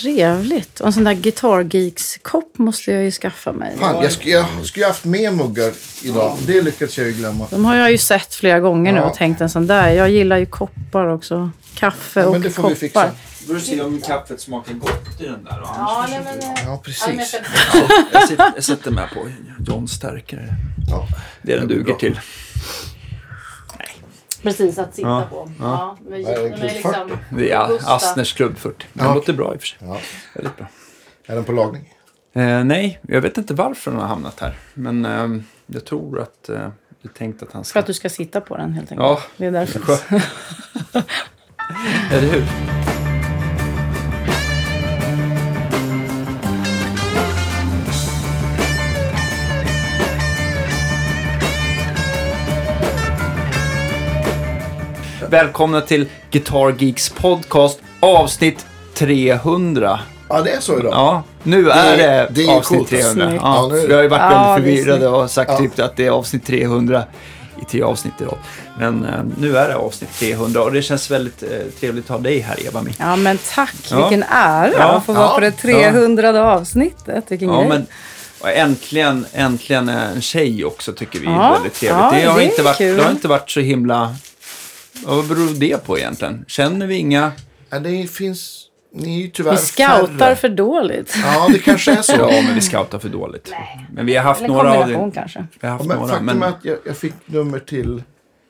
trevligt. Och en sån där Guitar Geeks-kopp måste jag ju skaffa mig. Fan, jag skulle jag skulle ju haft med muggar idag. Det lyckades jag ju glömma. De har jag ju sett flera gånger nu Ja. och tänkt en sån där. Jag gillar ju koppar också. Kaffe Ja, och men det får koppar. vi fixa. Då får du se om kaffet smakar gott i den där. då. Ja, nej, men, vi- eh, Ja, precis. jag, sitter, jag sätter med på John Stärkare. Ja. Det är den Det duger bra. till. Precis, att sitta Ja, på. Ja. men är det, den klubb 40? Det är robusta. Astners klubb 40. Den Ja. låter bra i och för sig. Ja. Väldigt bra. Är den på lagning? Eh, nej, jag vet inte varför den har hamnat här. Men eh, jag tror att eh, det är tänkt att han För ska... att du ska sitta på den helt enkelt. Ja, Det är därför. Eller hur? Välkomna till Guitar Geeks podcast avsnitt 300. Ja, det är så idag. Ja, nu är Det- det, det är avsnitt coolt. 300. Snyggt. Ja, Ja, nu- vi har ju varit Ja, väldigt det är förvirrade och sagt Ja. typ att det är avsnitt 300 i tre avsnitt idag. Men eh, nu är det avsnitt 300 och det känns väldigt eh, trevligt att ha dig här, Eva Mi. Ja, men tack. Ja. Vilken ära Ja. att få vara Ja. på det 300 avsnittet. Vilken Ja, grej. men och äntligen, äntligen en tjej också tycker vi är Ja, väldigt trevligt. ja, det, har det är inte varit, kul. det har inte varit så himla... Vad beror det på egentligen? Känner vi inga... Ja, det finns... Ni är ju tyvärr Vi scoutar färre. för dåligt. Ja, det kanske är så. Ja, men vi scoutar för dåligt. Men vi har haft Eller några av det. kanske. Vi har haft Ja, men några, faktum men... är att jag, jag fick nummer till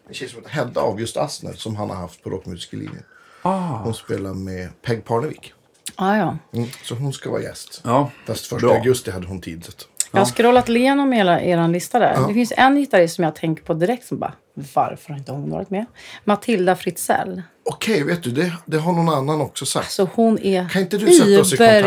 en tjej som heter Hedda August Asner som han har haft på Rockmusiklinjen. Ah, Hon spelar med Peg Parnevik. Ja, ja. Mm, så hon ska vara gäst. ja. Fast första Bra. augusti hade hon tid. Jag har scrollat igenom hela er lista där. Ja. Det finns en gitarrist som jag tänker på direkt som bara, varför har inte hon varit med? Matilda Fritzell. Okej, vet du, det, det har någon annan också sagt. Så hon är Kan inte du sätta oss i kontakt?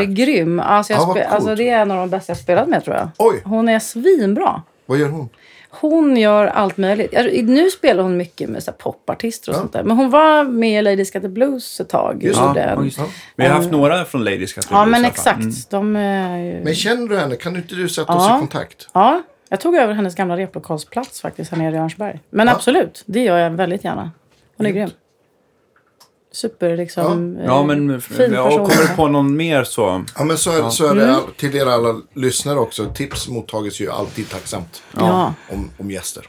Alltså, jag Ja, vad spe- alltså, det är en av de bästa jag spelat med tror jag. Oj, Hon är svinbra. vad gör hon? Hon gör allt möjligt. Jag- Nu spelar hon mycket med så här, popartister och Ja. sånt där. Men hon var med i Ladies Got the Blues ett tag. Just Gjorde Ja, en- ja, just det. Ja. Vi har haft några från Ladies Got Ja, men exakt. Mm. De är ju... Men känner du henne? Kan inte du sätta Ja. oss i kontakt? Ja, jag tog över hennes gamla replokalsplats faktiskt här nere i Örnsberg. Men Ja. absolut, det gör jag väldigt gärna. Hon är grym. Super liksom. Ja, eh, men fin ja, person. kommer du på någon mer så... Ja, men så är, så är det all, till er alla lyssnare också. Tips mottages ju alltid tacksamt Ja. om, om gäster.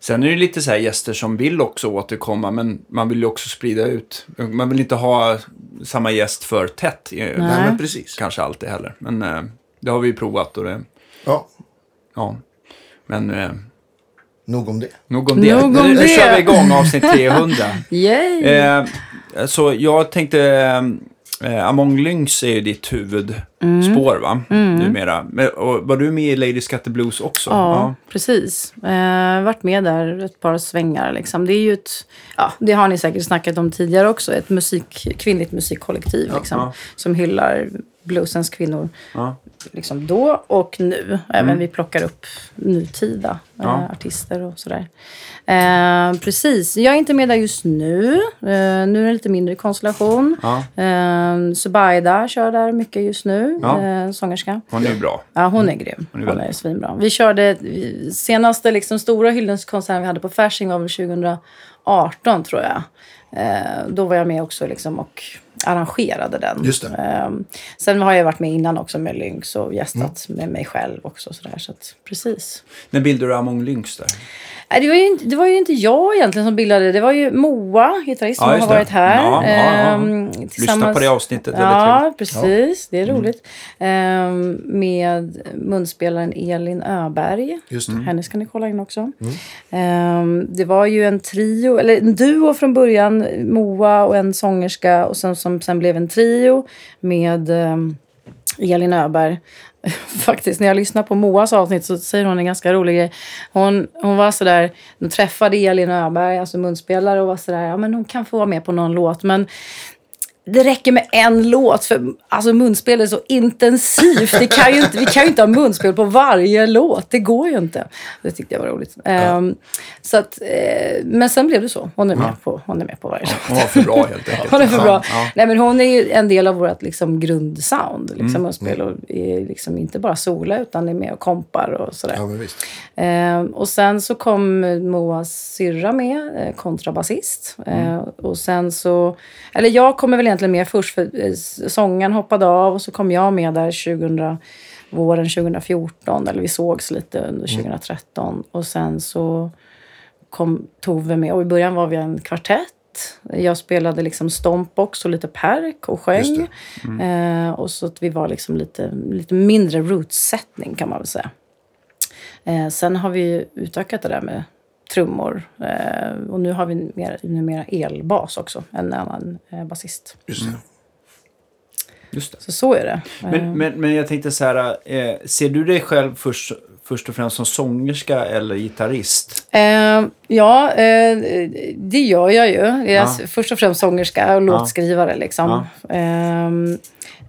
Sen är det lite så här gäster som vill också återkomma, men man vill ju också sprida ut. Man vill inte ha samma gäst för tätt, eh, Nej. Nej, men precis. kanske alltid heller. Men eh, det har vi ju provat och det, Ja, ja. Men eh, nog om det. nog om det. Nog om nu, nu det. kör vi igång avsnitt 300. Yay! eh, så jag tänkte, eh, Among Lynx är ju ditt huvudspår va? Numera. Men, och var du med i Lady Scatter Blues också? Ja, precis. Eh, varit med där ett par svängar. Liksom. Det är ju ett, ja, det har ni säkert snackat om tidigare också, ett musik, kvinnligt musikkollektiv liksom, ja. som hyllar bluesens kvinnor. Liksom då och nu. Även vi plockar upp nutida Mm. Ja. eh, artister och sådär. Eh, precis. Jag är inte med där just nu. Eh, nu är det lite mindre konstellation. Ja. Eh, Subaida kör där mycket just nu. Ja. Eh, sångerska. Hon är bra. Ja, hon är grym. Hon är Hon är svinbra. Vi körde, senaste liksom, stora hyllningskonserten vi hade på Fasching var väl 2018 tror jag. Eh, då var jag med också liksom, och arrangerade den. Just det. Eh, sen har jag varit med innan också med Lynx och gästat Mm. med mig själv också. Sådär, så att, precis. När bildade du Among Lynx där? Nej, det, var ju inte, det var ju inte jag egentligen som bildade det. Det var ju Moa, gitarrist, som Ja, har just det. varit här. Ja, ja, ja. Ehm, Lyssna på det avsnittet, väldigt Ja, precis. Det är roligt. Ehm, med munspelaren Elin Öberg. Just det. Henne ska ni kolla in också. Ehm, det var ju en trio, eller en duo från början. Moa och en sångerska. Och sen, som sen blev en trio med ehm, Elin Öberg. Faktiskt, när jag lyssnar på Moas avsnitt så säger hon en ganska rolig grej. Hon, hon var sådär, hon träffade Elin Öberg, alltså munspelare, och var sådär, ja men hon kan få vara med på någon låt. Men det räcker med en låt, för alltså munspel är så intensivt. Det kan ju inte, vi kan ju inte ha munspel på varje låt. Det går ju inte. Det tyckte jag var roligt. Ehm, så att, eh, men sen blev det så. Hon är med, på, hon är med på varje låt. Hon var för bra helt enkelt. Hon är för bra. Ja. Nej, men hon är ju en del av vårt liksom, grundsound. Liksom, Mm. munspel och är liksom inte bara sola utan är med och kompar och sådär. Ja. Eh, och sen så kom Moas syrra med, eh, kontrabasist. Eh, och sen så, eller jag kommer väl egentligen egentligen med först. För eh, sången hoppade av och så kom jag med där 2000, våren 2014. Eller vi sågs lite under 2013. Och sen så kom Tove med. Och i början var vi en kvartett. Jag spelade liksom stompbox och lite perk och sjöng. Just Eh, och så att vi var liksom lite, lite mindre roots-sättning kan man väl säga. Eh, sen har vi utökat det där med trummor. Eh, och nu har vi mer, numera elbas också. En annan eh, basist. Just det. Just det. Så så är det. Men, men, men jag tänkte så här, eh, ser du dig själv först, först och främst som sångerska eller gitarrist? Eh, ja, eh, det gör jag ju. Jag är Ja. först och främst sångerska och låtskrivare. Liksom. Eh,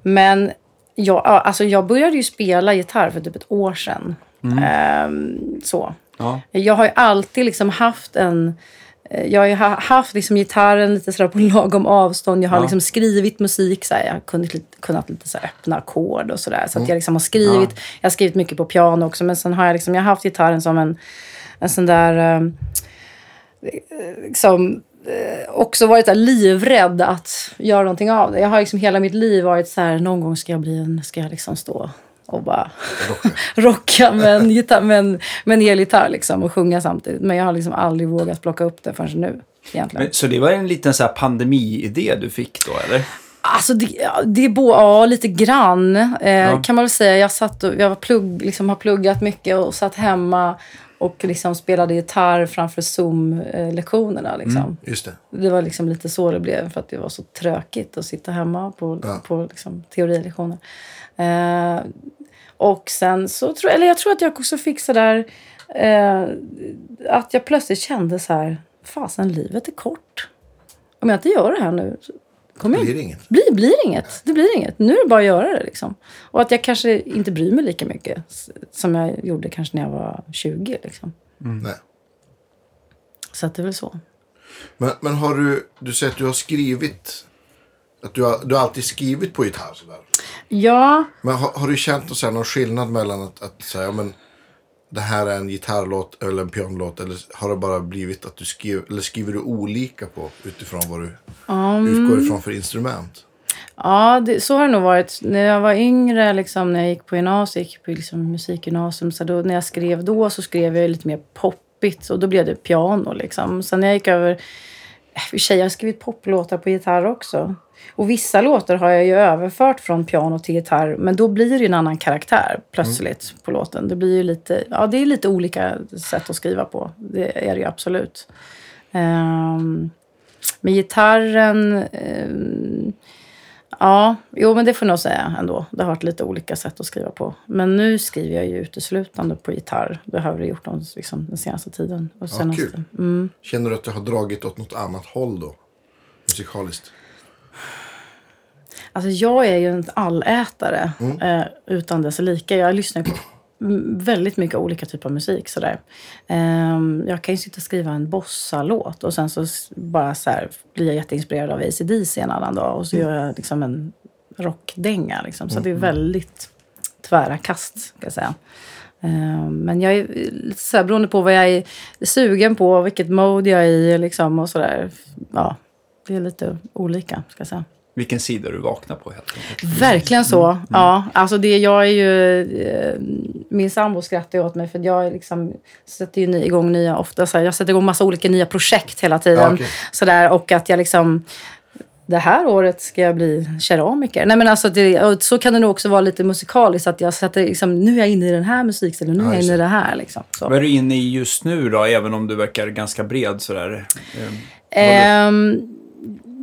men jag, ja, alltså jag började ju spela gitarr för typ ett år sedan. Eh, så. Ja. Jag har ju alltid liksom haft en... eh, Jag har ju ha- haft liksom gitarren lite sådär på lagom avstånd. Jag har Ja. liksom skrivit musik. Såhär. Jag har kunnat, lite- kunnat lite så öppna ackord och sådär. Så att jag liksom har skrivit. Jag har skrivit mycket på piano också. Men sen har jag, liksom, jag har haft gitarren som en, en sån där... Eh, liksom, också varit där livrädd att göra någonting av det. Jag har liksom hela mitt liv varit så här, någon gång ska jag bli en, ska jag liksom stå och bara rocka med en, gitarr, med en, med en elgitarr liksom och sjunga samtidigt. Men jag har liksom aldrig vågat plocka upp det förrän nu egentligen. Men, så det var en liten så här pandemi-idé du fick då, eller? Alltså det, det är bo, ja, lite grann eh, Ja. kan man väl säga. Jag, satt och, jag var plugg, liksom, har pluggat mycket och satt hemma och liksom spelade gitarr framför Zoom-lektionerna. Liksom. Just det. Det var liksom lite så det blev för att det var så trökigt att sitta hemma på, Ja. på liksom teorilektioner. Eh, och sen så tror jag, eller jag tror att jag också fick så där eh, att jag plötsligt kände så här, fasen livet är kort. Om jag inte gör det här nu kommer jag Blir det inget? blir, blir inget. Det blir inget. Nu är det bara att göra det. Liksom. Och att jag kanske inte bryr mig lika mycket som jag gjorde kanske när jag var 20. Liksom. Nej. Så att det är väl så. Men, men har du, du säger att du har skrivit, att du har, du har alltid skrivit på gitarr sådär. Ja, Men har, har du känt så här, någon skillnad mellan att, att säga, ja, men det här är en gitarrlåt eller en pianlåt eller har det bara blivit att du skriver, eller skriver du olika på utifrån vad du utgår ifrån för instrument? ja det, så har det nog varit. När jag var yngre, liksom, när jag gick på gymnasiet, gick på liksom, musikgymnasium, så då, när jag skrev då så skrev jag lite mer poppigt och då blev det piano. Liksom. Sen när jag gick över... Sig, jag har skrivit poplåtar på gitarr också. Och vissa låtar har jag ju överfört från piano till gitarr. Men då blir det en annan karaktär plötsligt på låten. Det blir ju lite, ja det är lite olika sätt att skriva på. Det är det ju absolut. Um, med gitarren, ehm, ja, jo men det får jag nog säga ändå. Det har varit lite olika sätt att skriva på. Men nu skriver jag ju uteslutande på gitarr. Det har jag gjort de, liksom, den senaste tiden. Och senaste. kul. Mm. Känner du att du har dragit åt något annat håll då? Musikaliskt? Alltså jag är ju en allätare eh, utan dess like. Jag lyssnar på väldigt mycket olika typer av musik. Sådär. Ehm, jag kan ju sitta och skriva en bossalåt och sen så bara så här, blir jag jätteinspirerad av ACDC en annan dag och så gör jag liksom en rockdänga. Liksom. Så det är väldigt tvära kast, ska jag säga. Ehm, men jag är lite så här, beroende på vad jag är sugen på, vilket mode jag är i liksom, och sådär. Ja, det är lite olika, ska jag säga. Vilken sida du vaknar på helt enkelt. Verkligen så. Ja, alltså det, jag är ju... Eh, min sambo skrattar ju åt mig för jag är liksom, sätter ju igång nya, ofta så här, jag sätter igång massa olika nya projekt hela tiden. Ja, okej. Sådär, och att jag liksom... Det här året ska jag bli keramiker. Nej, men alltså det, så kan det nog också vara lite musikaliskt. Att jag sätter, liksom, nu är jag inne i den här musikstilen, nu är Ja, jag just inne i det. här. Liksom, så. Vad är du inne i just nu då, även om du verkar ganska bred sådär? Ehm,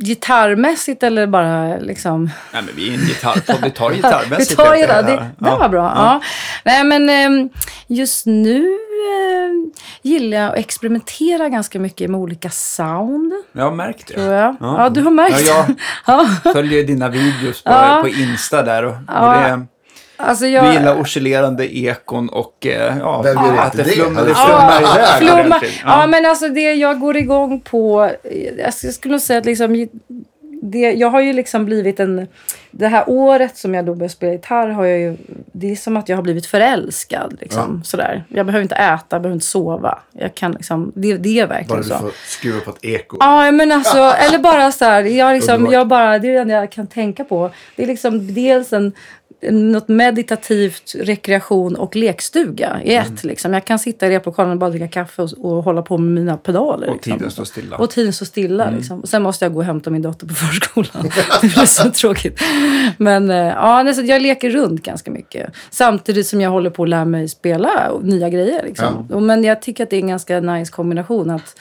gitarrmässigt eller bara liksom... Nej, men vi är en gitarrpodd, vi tar gitarrmässigt. Vi tar helt det. Det, Ja. var bra. Ja. Nej, men ehm, just nu ehm, gillar jag att experimentera ganska mycket med olika sound. Jag har märkt det. Tror jag. Ja. Ja, du har märkt Ja, ja. jag följer dina videos på, Ja. på Insta där. Och Ja. det, Alltså du jag... gillar oscillerande ekon och eh, ja, Vem gör att det det? flummar, det Ja, flummar iväg Flumma. ordentligt. Ja. men alltså det jag går igång på... Jag skulle nog säga att liksom... Det, jag har ju liksom blivit en det här året som jag då började spela gitarr har jag ju... Det är som att jag har blivit förälskad. Liksom, sådär. Jag behöver inte äta, jag behöver inte sova. Jag kan liksom, det, det är Bara verkligen du så. får skruva på ett eko. Ja, men alltså, eller bara så här, jag, liksom, jag bara, det är det enda jag kan tänka på. Det är liksom dels en, något meditativt, rekreation och lekstuga i ett. Mm. Liksom. Jag kan sitta i replokalen och bara dricka kaffe och, och hålla på med mina pedaler. Och liksom. tiden står stilla. Och tiden står stilla. Mm. Liksom. Sen måste jag gå och hämta min dotter på förskolan. det blir så tråkigt. Men eh, ja, så jag leker runt ganska mycket. Samtidigt som jag håller på att lära mig spela nya grejer. Liksom. Och, men jag tycker att det är en ganska nice kombination. att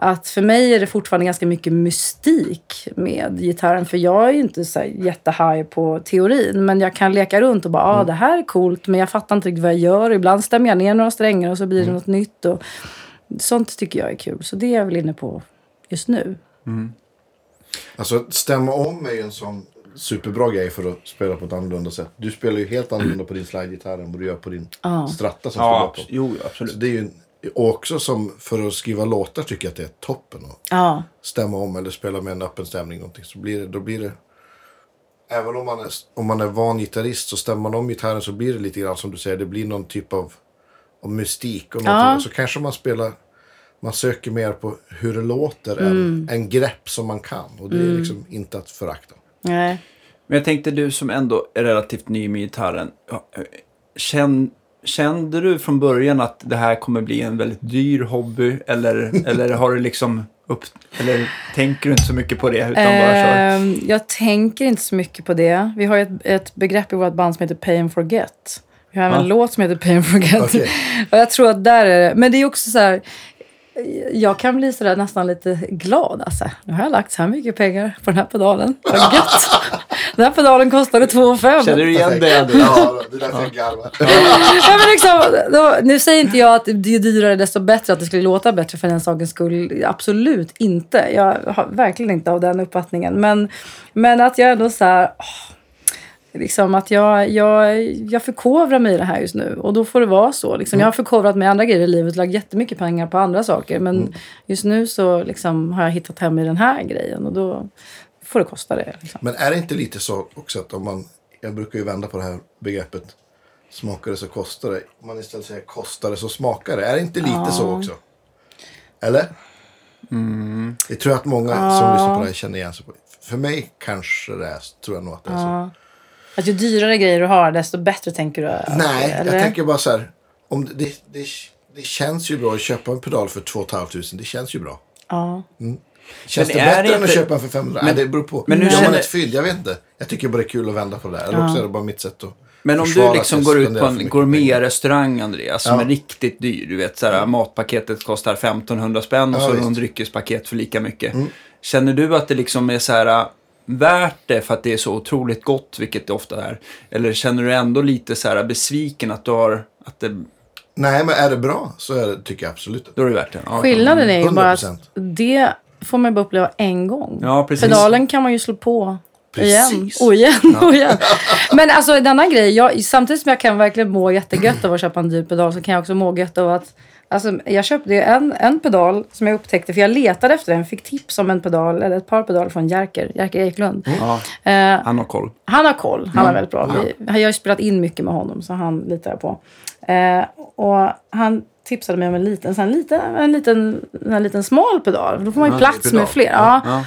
att för mig är det fortfarande ganska mycket mystik med gitarren. För jag är ju inte så jättehaj på teorin. Men jag kan leka runt och bara, ja ah, det här är coolt. Men jag fattar inte riktigt vad jag gör. Ibland stämmer jag ner några strängar och så blir det något nytt. Och sånt tycker jag är kul. Så det är jag väl inne på just nu. Alltså stämma om är ju en sån superbra grej för att spela på ett annorlunda sätt. Du spelar ju helt annorlunda på din slidegitarr än vad du gör på din stratta som Ja, du spelar på. jo, Så absolut. det är ju en, också som för att skriva låtar tycker jag att det är toppen. Att Ja, stämma om eller spela med en öppen stämning. Någonting, så blir det, då blir det... Även om man, är, om man är van gitarrist så stämmer man om gitarren så blir det lite grann som du säger. Det blir någon typ av, av mystik. Och. Ja. Och så kanske man spelar... Man söker mer på hur det låter än, än grepp som man kan. Och det är liksom inte att förakta. nej. Men jag tänkte du som ändå är relativt ny med gitarren. eh, Känn, kände du från början att det här kommer bli en väldigt dyr hobby? Eller, eller har du liksom upp... Eller tänker du inte så mycket på det utan bara kör? Ehm, jag tänker inte så mycket på det. Vi har ett, ett begrepp i vårt band som heter Pay and Forget. Vi har även Ja. en låt som heter Pay and Forget. Okej. och jag tror att där är det. Men det är också så här. Jag kan bli sådär nästan lite glad. Alltså. Nu har jag lagt så här mycket pengar på den här pedalen. Vad gött! den här pedalen kostade 2 500. Känner du igen det? Andrew? Ja, det är därför jag. Ja, men liksom, då, nu säger inte jag att det är dyrare desto bättre, att det skulle låta bättre för den sakens skull. Absolut inte. Jag har verkligen inte av den uppfattningen. Men, men att jag ändå så här... åh, Liksom att jag, jag, jag förkovrar mig i det här just nu. Och då får det vara så. Liksom. Jag har förkovrat mig i andra grejer i livet och lagt jättemycket pengar på andra saker. Men just nu så liksom har jag hittat hem i den här grejen. Och då får det kosta det. Liksom. Men är det inte lite så också att om man... Jag brukar ju vända på det här begreppet. Smakar det så kostar det. Om man istället säger kostar det så smakar det. Är det inte lite så också? Eller? Det tror jag att många som lyssnar på det här känner igen sig på. För mig kanske det är, tror jag nog att det är så. Att ju dyrare grejer du har, desto bättre tänker du? Nej, eller? jag tänker bara så här. Om det, det, det, det känns ju bra att köpa en pedal för 2 500. Det känns ju bra. Ja. Känns Men det bättre det än att köpa en för 500? Men- Nej, det beror på. men nu Gör man känner- ett fynd? Jag vet inte. Jag tycker bara det är kul att vända på det där. Eller också är det bara mitt sätt att Men om du liksom jag går ut på en gourmetrestaurang, Andreas, som Ja. är riktigt dyr. Du vet, såhär, matpaketet kostar 1500 spänn och Ja, så visst. Mm. någon dryckespaket för lika mycket. Känner du att det liksom är så här värt det för att det är så otroligt gott, vilket det ofta är? Eller känner du ändå lite så här besviken att du har, att det, Nej, men är det bra så är det, tycker jag absolut då är det värt det? Ja, Skillnaden är ju bara att 100%. det får man bara uppleva en gång. Ja, precis. Pedalen kan man ju slå på igen Precis. och igen och igen. Men alltså denna grej, jag, samtidigt som jag kan verkligen må jättegött av att köpa en dyr pedal så kan jag också må gött av att Alltså, jag köpte ju en, en pedal som jag upptäckte, för jag letade efter den, fick tips om en pedal, eller ett par pedaler från Jerker, Jerker Eklund. Ja, Eh, han har koll. han har koll. Han är väldigt bra. Vi, jag har ju spelat in mycket med honom, så han litar jag på. Eh, och han tipsade mig om en liten, en liten, en liten, en liten smal pedal. Då får man ju plats pedal. med fler. Ja. Ja.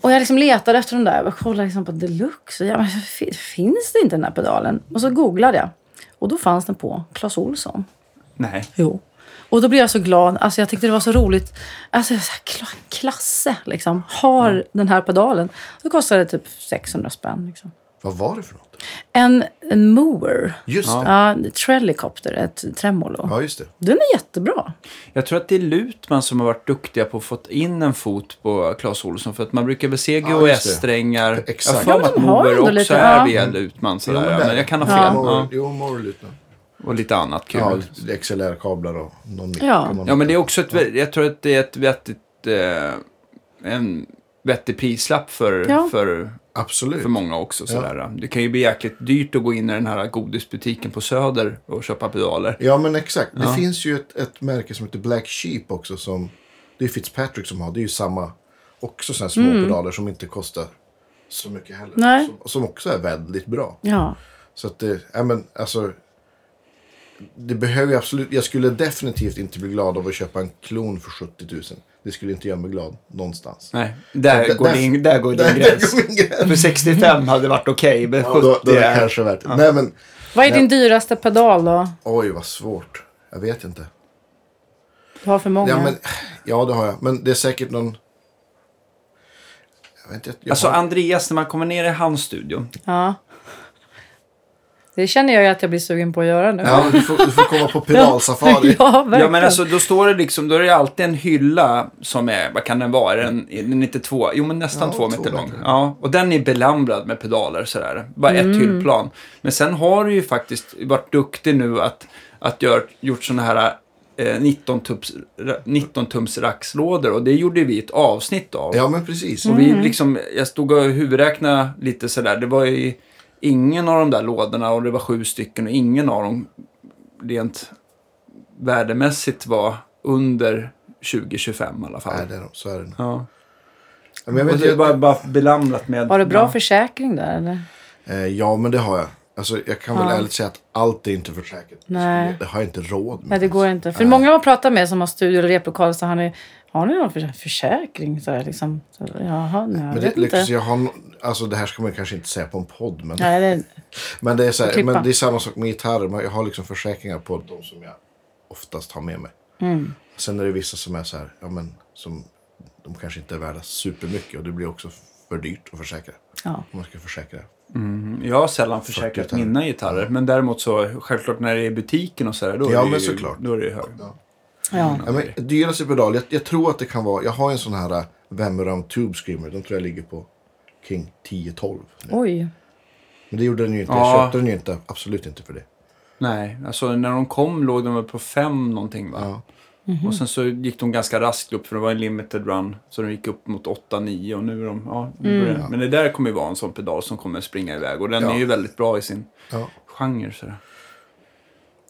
Och jag liksom letade efter den där. Jag kollade liksom på deluxe. Och jag, bara, "Fin- finns det inte den här pedalen? Och så googlade jag. Och då fanns den på Clas Ohlson. Nej. Jo. Och då blev jag så glad. Alltså jag tyckte det var så roligt. Alltså så här, kla- klasse liksom. Har den här pedalen. Då kostade det typ 600 spänn. Liksom. Vad var det för något? En, en mower. Just det. Ja, Trellicopter, ett tremolo. Ja, just det. Den är jättebra. Jag tror att det är Lutman som har varit duktiga på att få in en fot på Clas Ohlson. För att man brukar väl se Ja. GHS-strängar. Exakt. Jag har för mig Ja, att ändå också lite, är ja. via Lutman. Sådär, Jo, ja, där. men jag kan ha Ja. fel. Ja. Jo, more lutna. Och lite annat kul. Ja, Ja, XLR-kablar och någon mick. Ja. någon men det är också ett, jag tror att det är ett vettigt, eh, en vettig prislapp för, Ja. för, Absolut. för många också. Sådär. Det kan ju bli jäkligt dyrt att gå in i den här godisbutiken på Söder och köpa pedaler. Ja, men exakt. Det Ja. finns ju ett, ett märke som heter Black Sheep också. Som, det är Fitzpatrick som har. Det är ju samma, också sådana små Mm. pedaler som inte kostar så mycket heller. Nej. Som, som också är väldigt bra. Ja. Så att det, ja men alltså. Det behöver jag absolut, jag skulle definitivt inte bli glad av att köpa en klon för 70 000. Det skulle inte göra mig glad någonstans. Nej, där, Där- går, där- din, där går din Där gräns. går min gräns. För 65 hade varit okej, men 70 Ja, då, då är det kanske värt det. Nej men, Vad är din dyraste pedal då? oj vad svårt. Jag vet inte. Du har för många. Ja, men, ja, det har jag. Men det är säkert någon... Jag vet inte. Jag Alltså har... Andreas, när man kommer ner i hans studio. Ja. Det känner jag ju att jag blir sugen på att göra nu. Ja, du får, du får komma på pedalsafari. ja, verkligen. Ja men alltså då står det liksom, då är det alltid en hylla som är, vad kan den vara? Är den, är den inte två, jo men nästan Ja, två två meter lång. meter. Ja, och den är belamrad med pedaler sådär. Bara ett Mm. hyllplan. Men sen har du ju faktiskt varit duktig nu att, att gör, gjort sådana här eh, 19 tums, 19 tums raxlådor och det gjorde vi ett avsnitt av. Ja, men precis. Och vi liksom, jag stod och huvudräknade lite sådär. Det var ju ingen av de där lådorna och det var sju stycken och ingen av dem rent värdemässigt var under 2025 i alla fall. Nej, det är, de- så är det. Ja. Men jag och vet, det är bara, bara belamrat med... Har du bra ja. försäkring där eller? eh, ja, men det har jag. Alltså, jag kan väl Ja. ärligt säga att allt är inte försäkrat. Nej. Det har jag inte råd med. Nej, det går inte. För Nej. många man pratar med som har studio eller replokal så har ni, har ni någon för, försäkring? Så här, liksom. så, jaha, nej, Men det, vet inte. liksom, jag har, alltså, det här ska man kanske inte säga på en podd. Men, Nej, det, men, det, är så här, men det är samma sak med gitarrer. Jag har liksom försäkringar på de som jag oftast har med mig. mm. Sen är det vissa som är så här, ja men som de kanske inte är värda supermycket och det blir också för dyrt att försäkra. ja. Man ska försäkra. Mm, jag har sällan försäkrat gitarrer. mina gitarrer. Men däremot så, självklart när det är i butiken och sådär, då, Ja, är men ju, såklart. då är det ju hög. ja. Ja, men, dyraste pedal, jag, jag tror att det kan vara, jag har en sån här uh, Vemeram Tube Screamer. Den tror jag ligger på King 10-12. nu. Oj. Men det gjorde den ju inte, Ja. jag köpte den ju inte, absolut inte för det. Nej, alltså när de kom låg de på fem någonting va? Ja. Och sen så gick de ganska raskt upp för det var en limited run. Så de gick upp mot 8-9 och nu är de... Ja, nu det. Men det där kommer ju vara en sån pedal som kommer springa iväg. Och den Ja. är ju väldigt bra i sin Ja. genre. Sådär.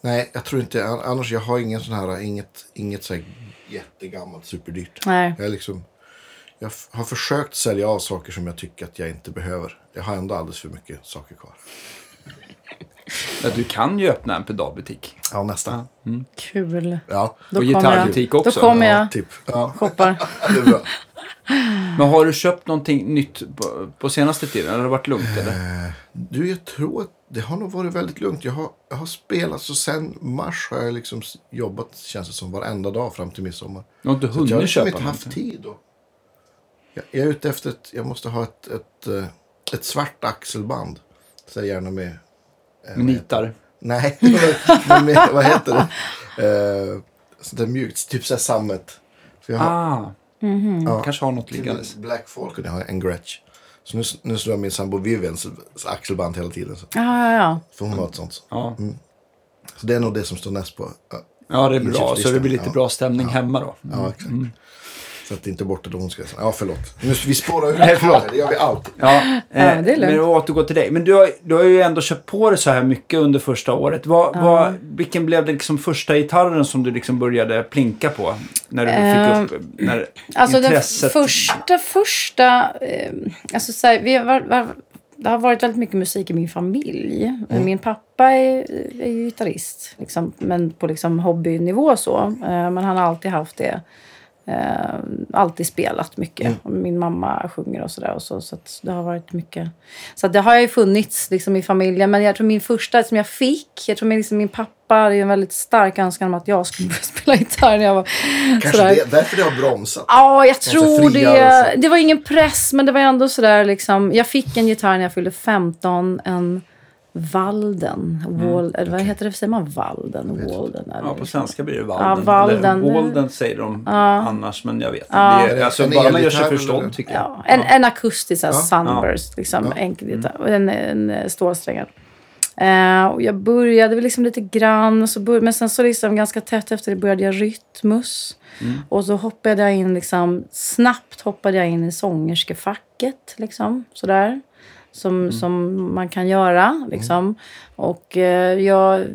Nej, jag tror inte, an- annars jag har ingen sån här, inget, inget så här jättegammalt superdyrt. Nej. Jag, är liksom, jag har försökt sälja av saker som jag tycker att jag inte behöver. Jag har ändå alldeles för mycket saker kvar. Ja, du kan ju öppna en pedalbutik. Ja, nästan. Kul. Ja, Då Och gitarrbutik också. Då kommer ja jag. typ. Ja, Shoppar. det är bra. Men har du köpt någonting nytt på, på senaste tiden? Eller har det varit lugnt eller? Eh, Du, jag tror att det har nog varit väldigt lugnt. Jag har, jag har spelat, så sen mars har jag liksom jobbat, känns det som, varenda dag fram till midsommar. Du har inte Så att jag har hunnit liksom köpa inte haft tid. Och jag, jag är ute efter ett, jag måste ha ett, ett, eh, ett svart axelband. Så gärna med, eh, Med nitar? nej, men med, vad heter det? Eh, sånt där mjukt, typ såhär sammet. För jag har, Ah, ja, kanske har något till liggandes. Black Folk och jag har en Gretsch. Så nu, nu slår jag min sambo Vivians axelband hela tiden. Så. Ja, ja, ja. För hon har ett sånt. Ja. Så det är nog det som står näst på. Ja, det är bra. Så det blir lite ja. bra stämning hemma då. ja exakt. Så att det inte är borta då hon ska säga. Ja, förlåt. Nu, vi spårar ut. Nej, förlåt. Det gör vi alltid. Ja, det är eh, lugnt. men att återgå till dig. Men du har, du har ju ändå köpt på dig så här mycket under första året. Vad, vad, vilken blev det liksom första gitarren som du liksom började plinka på? När du Ehm, fick upp när Alltså den intresset... första, första... Eh, alltså så här, vi var, var, det har varit väldigt mycket musik i min familj. Mm. Min pappa är, är ju gitarrist, liksom, men på liksom hobbynivå så. Eh, men han har alltid haft det. Eh, alltid spelat mycket. Mm. Och Min mamma sjunger och sådär. Så, så det har varit mycket. Så det har ju funnits liksom, i familjen. Men jag tror min första som jag fick. Jag tror min, liksom, min pappa hade en väldigt stark önskan om att jag skulle börja spela gitarr när jag var Kanske sådär. det, därför det har bromsat. Ja, jag tror det. Det var ingen press, men det var ändå sådär liksom. Jag fick en gitarr när jag fyllde 15. En Walden. Wal, eller vad heter det? Säger man Walden? Walden? Eller Mm, Ja, på svenska blir det Ja, Walden. Walden. Eller Walden säger de annars, men jag vet inte. Ja. Det är, alltså, En bara man gör sig förstådd tycker jag. Ja, en, en akustisk så här, Ja. sunburst. Liksom, Ja. enkel gitarr. Och En, en eh, stålsträngad. Och jag började väl liksom lite grann. Så bör, men sen så liksom ganska tätt efter det började jag rytmus. Och så hoppade jag in liksom, snabbt hoppade jag in i sångerskefacket. Liksom, sådär. Som, som man kan göra. Liksom. Och eh, jag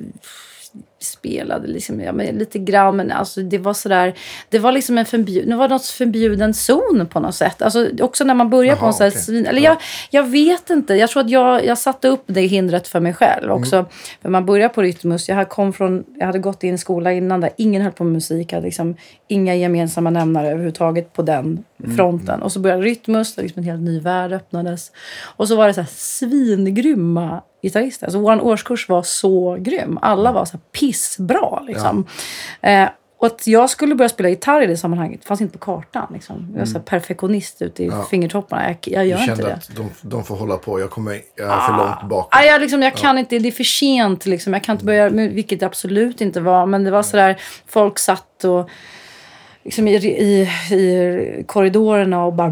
spelade liksom, ja, men lite grann, men alltså det var sådär, det var liksom en förbjuden, det var något förbjuden zon på något sätt. Alltså också när man börjar Jaha, på en sån här okej. svin, eller Ja. jag, jag vet inte, jag tror att jag, jag satte upp det hindret för mig själv också. Mm. För man börjar på Rytmus, jag hade, kom från, jag hade gått i en skola innan där ingen höll på med musik, jag hade liksom inga gemensamma nämnare överhuvudtaget på den Mm. fronten. Och så började Rytmus, där liksom en helt ny värld öppnades. Och så var det så här svingrymma gitarrister. Alltså vår årskurs var så grym. Alla var så pissbra liksom. Eh, och att jag skulle börja spela gitarr i det sammanhanget fanns inte på kartan. Liksom. Jag var så här perfektionist ute i Ja. fingertopparna. Jag, jag gör inte kände det. att de, de får hålla på. Jag, kommer, jag är för långt bak. Ah, jag, liksom, jag kan inte, det är för sent. Liksom. Jag kan inte börja, men- vilket det absolut inte var. Men det var sådär, folk satt och liksom i, i, i korridorerna och bara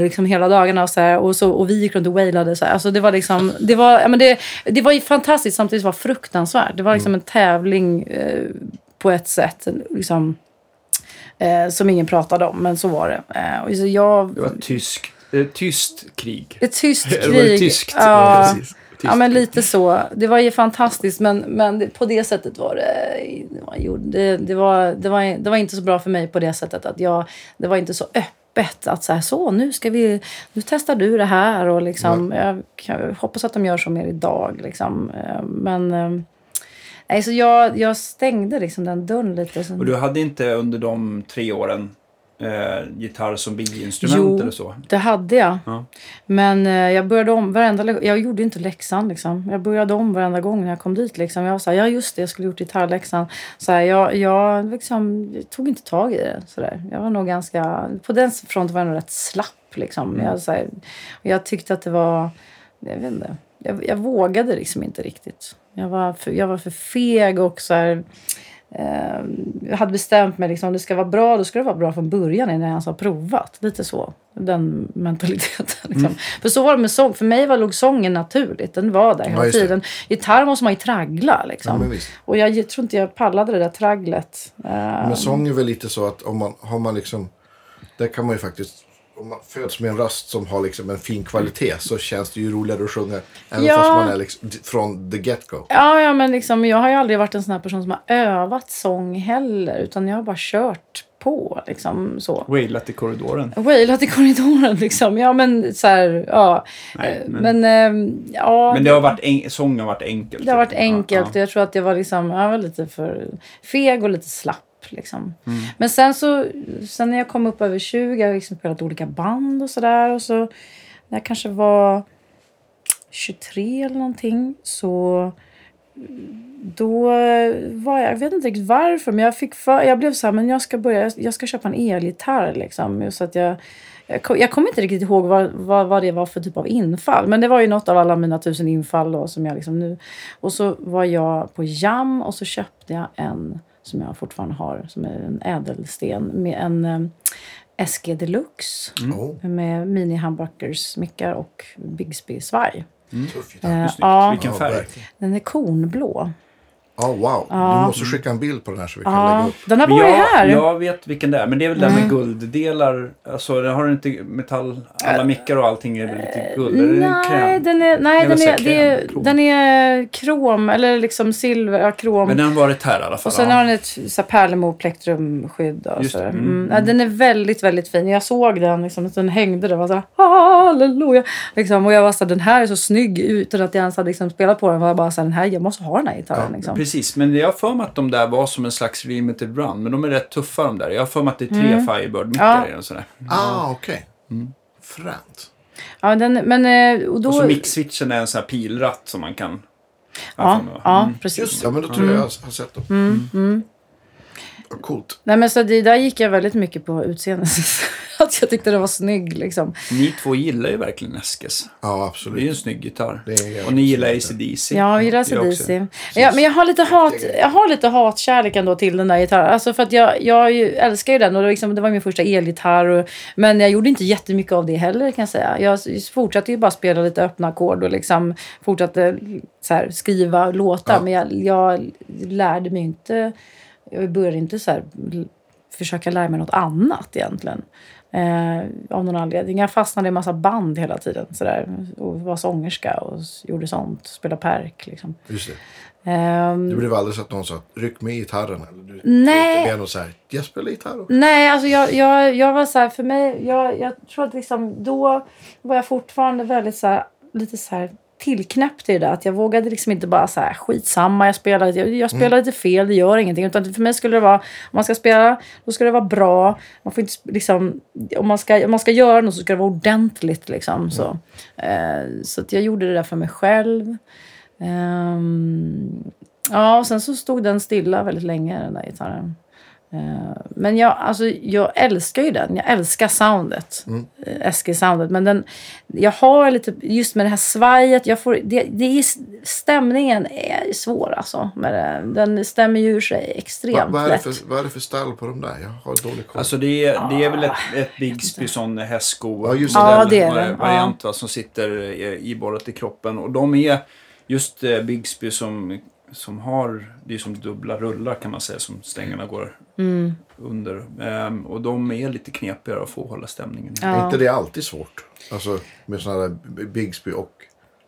liksom hela dagarna och så här, och, så, och vi gick runt och wailade så här. Alltså det var liksom, det var, ja, men det, det var fantastiskt samtidigt var det fruktansvärt. Det var liksom en tävling eh, på ett sätt. Liksom, eh, som ingen pratade om, men så var det. Eh, och så jag, Det var ett tysk, eh, tyst krig. ett tyst Det var krig. tyskt. Ja, Precis. Ja, men lite så. Det var ju fantastiskt, men, men på det sättet var det, det, det, var, det, var, det var inte så bra för mig på det sättet att jag, det var inte så öppet att så här, så nu ska vi, nu testar du det här och liksom, jag, kan, hoppas att de gör så mer idag liksom. Eh, Men, eh, nej, så jag, jag stängde liksom den dörren lite. Och du hade inte under de tre åren eh, gitarr som biinstrument Jo. eller så? Det hade jag. Ja. Men eh, jag började om varenda... Jag gjorde inte läxan liksom. Jag började om varenda gång när jag kom dit liksom. Jag var ja just det, jag skulle gjort gitarrläxan. Så här, jag, jag, liksom, tog inte tag i det sådär. Jag var nog ganska... På den fronten var jag nog rätt slapp liksom. Jag, så här, jag tyckte att det var... Jag vet inte. Jag, jag vågade liksom inte riktigt. Jag var för, jag var för feg och så här... Eh, jag hade bestämt mig liksom, om det ska vara bra, då ska det vara bra från början innan jag ens har provat. Lite så. Den mentaliteten. Liksom. Mm. För så var det med sång. För mig var låg sången naturligt. Den var där hela det. tiden. Gitarr måste man ju traggla liksom. Ja. Och jag, tror inte jag pallade det där tragglet. Eh, Men sång är väl lite så att om man har man liksom. Där kan man ju faktiskt. Om man föds med en röst som har liksom en fin kvalitet så känns det ju roligare att sjunga. Även Ja. fast man är liksom från the get-go. Ja, ja, men liksom, jag har ju aldrig varit en sån här person som har övat sång heller. Utan jag har bara kört på. Liksom, så. Wailat i korridoren. Wailat i korridoren liksom. Ja, men så här, ja. Nej, Eh, men- men, ehm, ja. Men det har varit en, sång har varit enkelt. Det har varit Ja, enkelt. ja. Jag tror att jag var, liksom, jag var lite för feg och lite slapp. Liksom. Mm. Men sen så, sen när jag kom upp över 20, jag har liksom spelat olika band och sådär. Och så när jag kanske var 23 eller någonting så då var jag, jag vet inte riktigt varför, men jag, fick för, jag blev så här, men jag ska börja, jag ska köpa en elgitarr liksom. Just att jag, jag, kom, jag kommer inte riktigt ihåg vad, vad, vad det var för typ av infall. Men det var ju något av alla mina tusen infall då, som jag liksom nu... Och så var jag på Jam och så köpte jag en som jag fortfarande har, som är en ädelsten med en eh, SG Deluxe. Oh, Med mini humbuckers, mickar och Bigsby-svaj. tuff gitarr. Eh, ja, Vilken färg? den är kornblå. Ja, wow. Du måste skicka en bild på den här så vi kan lägga Ja, upp. den Men varit jag, här. jag vet vilken det är, men det är väl det Mm. med gulddelar. Alltså, det har du inte metall... Alla mickar och allting är väl lite guld? Är Nej, kräm? den är, nej Det är den, är, här är, krom. den är krom, eller liksom silver, ja, krom. Men den har varit här i alla fall. och sen ja. har den ett så här pärlemor plektrumskydd. Och Just mm, Mm. Ja, den är väldigt, väldigt fin. Jag såg den, liksom, den hängde där och var så här, halleluja. Liksom, och jag var så här, den här är så snygg utan att jag ens hade liksom, spelat på den. Var jag bara så här, den här, jag måste ha den här gitarren. Ja, liksom. Precis, men jag har för mig att de där var som en slags limited run. Men de är rätt tuffa de där. Jag har för mig att det är tre Firebird-mickar Mm. Ja. i den. Sådär. Ah, okej. Mm. Fränt. Ja, den, men, eh, och då, Och så mickswitchen är en sån här pilratt som man kan... ja, ja, Mm. precis. Just ja, men då tror jag jag har sett dem. Coolt. Nej, men så det, där gick jag väldigt mycket på utseende. att jag tyckte det var snygg liksom. Ni två gillar ju verkligen Eskes. Ja, Det är ju absolut. en snygg gitarr. Och ni gillar absolut. AC/DC. Ja, jag gillar ACDC. Ja, men jag har lite hat, jag har lite hatkärlek ändå till den där gitarren. Alltså för att jag, jag ju, älskar ju den och det, var liksom, det var min första elgitarr. Och, men jag gjorde inte jättemycket av det heller kan jag säga. Jag fortsatte ju bara spela lite öppna ackord och liksom fortsatte så här, skriva låtar. Ja. Men jag, jag lärde mig inte, jag började inte så här, försöka lära mig något annat egentligen. Eh, av någon anledning. Jag fastnade i en massa band hela tiden. Sådär, och var sångerska och gjorde sånt. Spelade perk liksom. Just det. Ehm, Det blev aldrig så att någon sa ryck med gitarren. Eller du, Nej. Blev någon så här, jag spelar gitarr. också." Nej, alltså jag, jag, jag var så här, för mig, jag, jag tror att liksom då var jag fortfarande väldigt så här, lite så här tillknäppt i det där. Att jag vågade liksom inte bara så här skitsamma, jag spelar, jag, jag spelar lite fel, det gör ingenting. Utan för mig skulle det vara, om man ska spela, då ska det vara bra. Man får inte liksom, om man ska, om man ska göra något så ska det vara ordentligt liksom. Så, eh, så att jag gjorde det där för mig själv. Ehm, ja, och sen så stod den stilla väldigt länge, den där gitarren. Eh, Men jag, alltså, jag älskar ju den. Jag älskar soundet. Mm. SG-soundet. Men den, jag har lite, just med det här svajet. Jag får, det, det är, stämningen är svår alltså. Med det. Den stämmer ju ur sig extremt Va, vad, är det lätt. för, vad är det för style på de där? Jag har dålig koll. Alltså det är, det är väl ett, ett Bigsby sån hästsko Ja, just. Ja, det är det. vari- variant va, som sitter i- iborrat i kroppen. Och de är just eh, Bigsby som, som har, det är som dubbla rullar kan man säga som stängerna går Mm. under. Ehm, och de är lite knepigare att få hålla stämningen i. Är inte det alltid svårt? Alltså med sådana där Bigsby och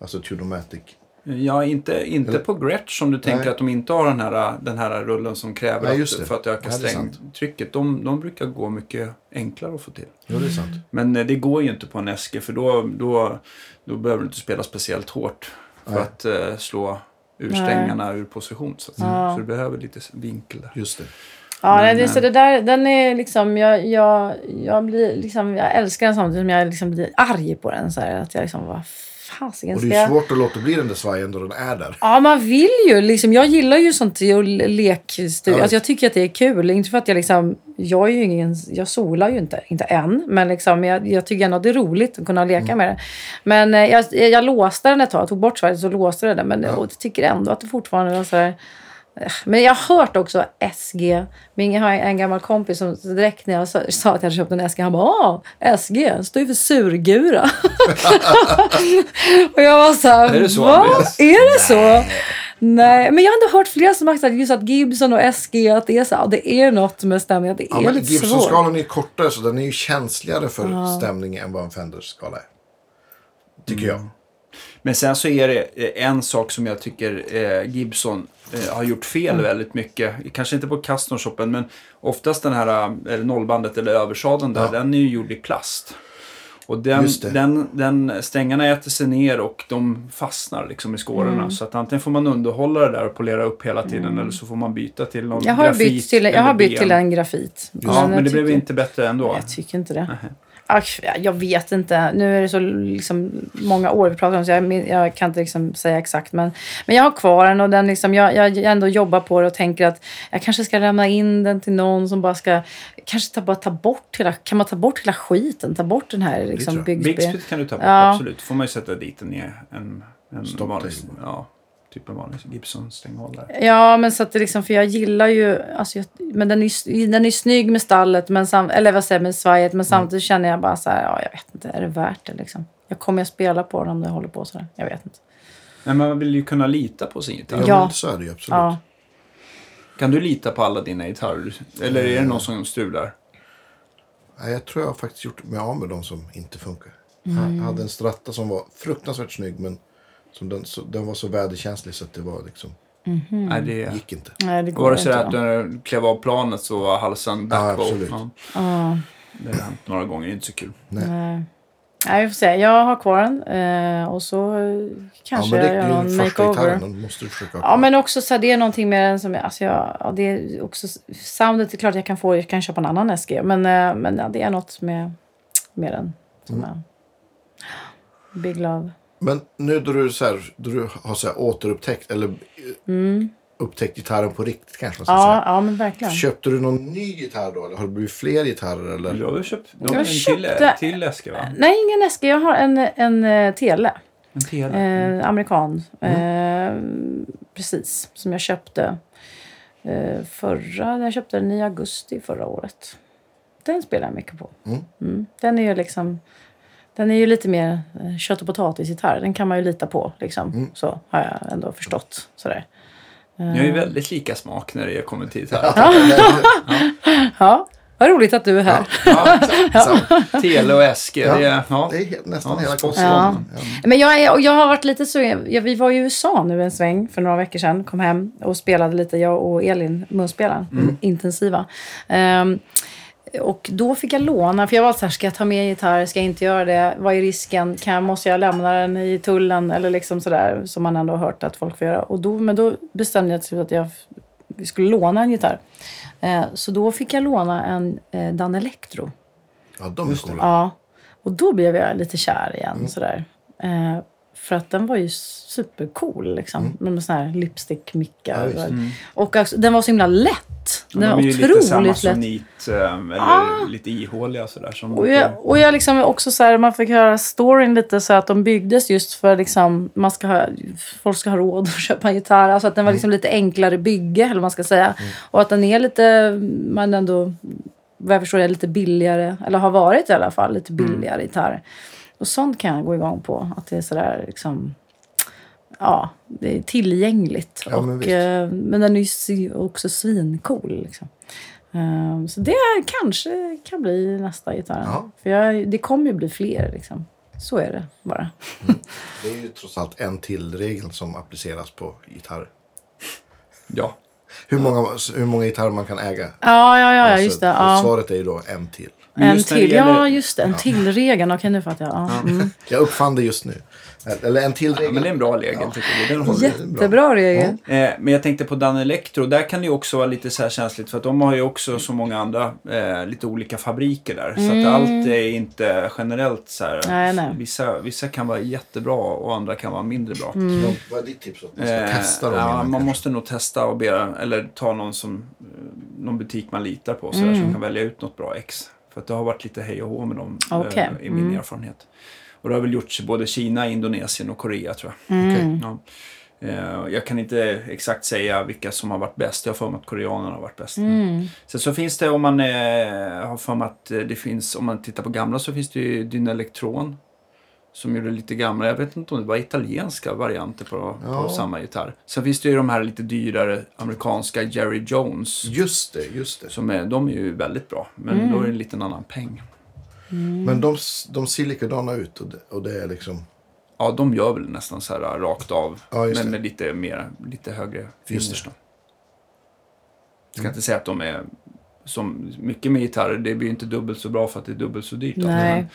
alltså Tudomatic. Ja, inte, inte på Gretsch som du tänker Nej. att de inte har den här, den här rullen som kräver Nej, just att, det. för att öka Ja, strängtrycket. De, de brukar gå mycket enklare att få till. Jo, det är sant. Men eh, det går ju inte på en SG för då, då, då behöver du inte spela speciellt hårt för Nej. att eh, slå ur Nej. strängarna ur position. Så, så du behöver lite vinkel där. Just det. Ja, Men, det, så eh, det där, den är liksom, jag, jag, jag blir liksom, jag älskar den samtidigt som jag liksom blir arg på den. Så här, att jag liksom, vad fasiken Och ska det är svårt att låta bli den där svajen då den är där. Ja, man vill ju. Liksom, jag gillar ju sånt och lekstudio. Ja. Alltså, jag tycker att det är kul. Inte för att jag liksom... Jag är ju ingen... Jag solar ju inte. Inte än. Men liksom, jag, jag tycker ändå att det är roligt att kunna leka med det. Men eh, jag, jag låste den ett tag. Jag tog bort svaret så låste jag den. Men och jag tycker ändå att det fortfarande var så här... Men jag har hört också SG. Min, jag har en gammal kompis som direkt när jag sa, att jag hade köpt en SG, han bara ah, SG, står ju för surgura. och jag var så här, Är det så? Är det så? Nej, men jag har ändå hört flera som har sagt just att Gibson och SG, att det är så, ja, det är något med stämningen, att det är Ja, men lite svårt. Gibson-skalan är kortare så den är ju känsligare för stämning än vad en Fender-skala är. Tycker jag. Men sen så är det eh, en sak som jag tycker eh, Gibson eh, har gjort fel Mm. väldigt mycket. Kanske inte på custom shoppen men oftast den här eh, nollbandet eller översadeln där, Ja. den är ju gjord i plast. Och den, den, den, strängarna äter sig ner och de fastnar liksom i skårorna. Mm. Så att antingen får man underhålla det där och polera upp hela tiden eller så får man byta till någon Jag har grafit bytt till, jag eller har bytt ben. till en grafit. Ja, men, jag det blev tycker- inte bättre ändå. Jag tycker inte det. Ach, jag vet inte. Nu är det så liksom, många år vi pratar om så jag, jag kan inte liksom säga exakt. Men, men jag har kvar den och den liksom, jag, jag ändå jobbar på det och tänker att jag kanske ska lämna in den till någon som bara ska... Kanske ta, bara ta bort hela... Kan man ta bort hela skiten? Ta bort den här liksom, Spit kan du ta bort, Ja. absolut. får man ju sätta dit en, en, en Stopptejp. vanlig, ja, typ en vanlig Gibson-stänghållare. Ja, men så att det liksom, för jag gillar ju, alltså jag, men den är, ju- den är snygg med stallet, men sam, eller vad säger jag, med svajet, men samtidigt känner jag bara så här, ja, jag vet inte, är det värt det liksom? Jag kommer att spela på den om det håller på så där, jag vet inte. Men man vill ju kunna lita på sin gitarr. Ja, så är det ju absolut. Ja. Kan du lita på alla dina gitarrer? Eller är det någon som strular? Nej, jag tror jag har faktiskt gjort mig av med de som inte funkar. Mm. Jag hade en Stratta som var fruktansvärt snygg men som den, så, den var så väderkänslig så att det var liksom, Nej, det gick inte. Nej, det går Var det så att du klev av planet så var halsen backbow? absolut. Ja, Ja, det har hänt några gånger, inte så kul. Nej. nej. Nej, vi får se. Jag har kvar den eh, och så eh, Ja, kanske men det jag gör någon makeover. måste du försöka Ja, men också så här, det är någonting med den som jag, alltså jag, ja, det är också, soundet är klart jag kan få, jag kan köpa en annan SG, men, eh, men ja, det är något med, med den som Mm. är Big Love. Men nu då du, så här, då du har så här, återupptäckt eller eh, upptäckt gitarren på riktigt kanske man ska Mm. Ja, säga. ja, men verkligen. Köpte du någon ny gitarr då? Eller har det blivit fler gitarrer? Eller? Du har köpt Jag en till, köpte- till äske va? Nej, ingen SG. Jag har en, en eh, Tele. En till? Eh, amerikan. Mm. Eh, precis. Som jag köpte eh, förra... Jag köpte den i augusti förra året. Den spelar jag mycket på. Mm. Mm. Den är ju liksom... Den är ju lite mer eh, kött och potatisgitarr. Den kan man ju lita på. Liksom. Mm. Så har jag ändå förstått. Sådär. Ni har ju väldigt lika smak när det kommer till gitarr. Ja. Vad roligt att du är här. Ja, Så, Tele och Eske. Ja. Det, är- ja. det är helt, nästan Ja, hela kostnaden. Ja. Men jag, är, och jag har varit lite sugen. Ja, vi var i USA nu en sväng för några veckor sedan. Kom hem och spelade lite, jag och Elin, munspelaren. Mm. Intensiva. Ehm, och då fick jag låna, för jag var så här, ska jag ta med gitarr, ska jag inte göra det? Vad är risken? Kan, jag- måste jag lämna den i tullen? Eller liksom sådär, som man ändå har hört att folk får göra. Och då, men då bestämde jag till slut att jag skulle låna en gitarr. Eh, så då fick jag låna en eh, Dan Electro. ja, de är coola. Ja, och då blev jag lite kär igen. Mm. Sådär. Eh, för att den var ju supercool. Liksom. Med sån här Mm. Ja, lipstick-mickar. visst. och också, den var så himla lätt. Den De var är ju lite samma som nit, eh, eller lite ihåliga sådär. Som Och jag, och jag liksom också så här, man fick höra storyn lite så att de byggdes just för liksom, man ska ha, folk ska ha råd att köpa en gitarr. Alltså att den var liksom lite enklare bygge, eller vad man ska säga. Och att den är lite, man ändå, vad jag förstår är lite billigare, eller har varit i alla fall, lite billigare gitarr. Och sånt kan jag gå igång på, att det är sådär liksom, ja, det är tillgängligt. Ja, men och, eh, men den är ju också svincool. Liksom. Eh, Så det kanske kan bli nästa gitarr. Ja. För jag, det kommer ju bli fler. Liksom. Så är det bara. Det är ju trots allt en till regel som appliceras på gitarr. Ja. Hur många, hur många gitarrer man kan äga. Ja, ja, ja, Alltså, just det. Ja. Svaret är ju då en till. Men En till. gäller- Ja, just det. En till regel. Okej, nu fattar jag. Ja. Mm. Jag uppfann det just nu. Eller en till ja, regel. men det är en bra regel tycker vi. Den. Jättebra regel. Eh, men jag tänkte på Dan Electro, där kan det ju också vara lite så här känsligt för att de har ju också som många andra eh, lite olika fabriker där. Så att allt är inte generellt så här. Mm. Nej, nej. Vissa, vissa kan vara jättebra och andra kan vara mindre bra. Mm. Ja, Vad är ditt tips? Att man ska Eh, testa dem ja, man kanske? måste nog testa och be, eller ta någon, som, eh, någon butik man litar på så där, Mm. som kan välja ut något bra ex. För att det har varit lite hej och hå med dem Okej. eh, i min Mm. erfarenhet. Och det har väl gjorts i både Kina, Indonesien och Korea tror jag. Mm. Okej. Ja. Eh, Jag kan inte exakt säga vilka som har varit bäst. Jag har för mig att koreanerna har varit bäst. Mm. Sen så finns det om man eh, har för mig att eh, det finns, om man tittar på gamla så finns det ju Dynalectron. Som gjorde lite gamla, jag vet inte om det var italienska varianter på, Ja. på samma gitarr. Sen finns det ju de här lite dyrare amerikanska Jerry Jones. Just det, just det. Som är, de är ju väldigt bra, men Mm. då är det en liten annan peng. Men de, de ser likadana ut och det, och det är liksom... Ja, de gör väl nästan så här rakt av. Ja, men med lite, mer, lite högre då. Jag ska inte säga att de är som mycket med gitarrer. Det blir ju inte dubbelt så bra för att det är dubbelt så dyrt. Nej.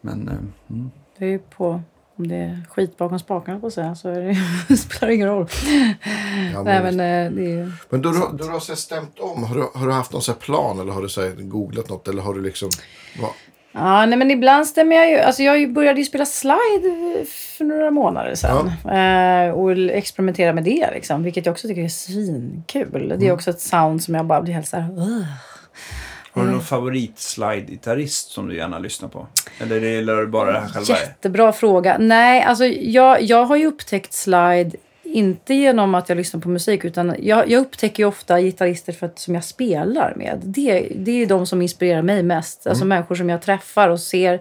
Men, men eh, mm. Det är ju på... Om det är skit bakom spakarna på säga så är det, det spelar ingen roll. Ja, men, Nej, men eh, det är men då, då, då har du så här stämt om. Har du, har du haft någon så plan eller har du så googlat något? Eller har du liksom... Vad? Ja, nej, men ibland stämmer jag ju. Alltså jag började ju spela slide för några månader sedan. Eh, och experimentera med det, liksom, vilket jag också tycker är svinkul. Det Mm. är också ett sound som jag bara blir helt så här... Har Mm. du någon favorit-slide-gitarrist som du gärna lyssnar på? Eller gillar du bara det här själva? Jättebra fråga. Nej, alltså jag, jag har ju upptäckt slide inte genom att jag lyssnar på musik utan jag, jag upptäcker ofta gitarrister för att, som jag spelar med. Det, det är de som inspirerar mig mest. Alltså människor som jag träffar och ser.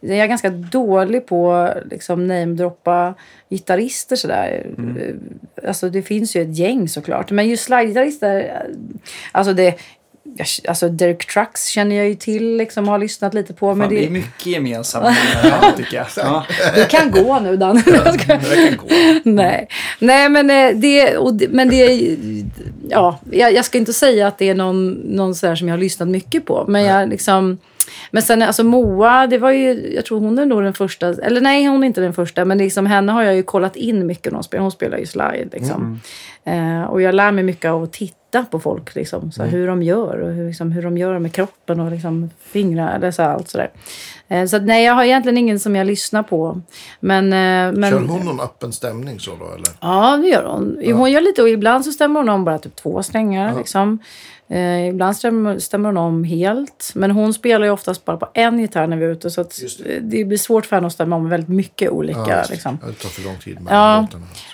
Jag är ganska dålig på att liksom, namedroppa gitarrister sådär. Alltså det finns ju ett gäng såklart. Men just slide-gitarrister, alltså det... jag- Alltså Derek Trucks känner jag ju till, liksom, har lyssnat lite på. Fan, men det det, är mycket gemensamt tycker jag. Ja, du kan gå nu Dan. Jag kan gå. Nej, Nej men, eh, det, och det, men det... Ja, jag, jag ska inte säga att det är någon, någon så här som jag har lyssnat mycket på. Men jag liksom... Men sen alltså Moa, det var ju, jag tror hon är nog den första, eller nej hon är inte den första, men liksom henne har jag ju kollat in mycket när hon spelar. Hon spelar ju slide liksom. Eh, och jag lär mig mycket av att titta på folk, liksom, så här, hur de gör och hur, liksom, hur de gör med kroppen och liksom, fingrar, eller så allt sådär. Eh, så att, nej, jag har egentligen ingen som jag lyssnar på. Men, eh, men, Kör hon någon öppen stämning så då eller? Ja, det gör hon. Hon gör lite och ibland så stämmer hon om bara typ två strängar. Liksom. Eh, ibland stämmer, stämmer hon om helt. Men hon spelar ju oftast bara på en gitarr när vi är ute. Så att Just det. det blir svårt för henne att stämma om väldigt mycket olika. det. liksom. Ja, det tar för lång tid med Ja.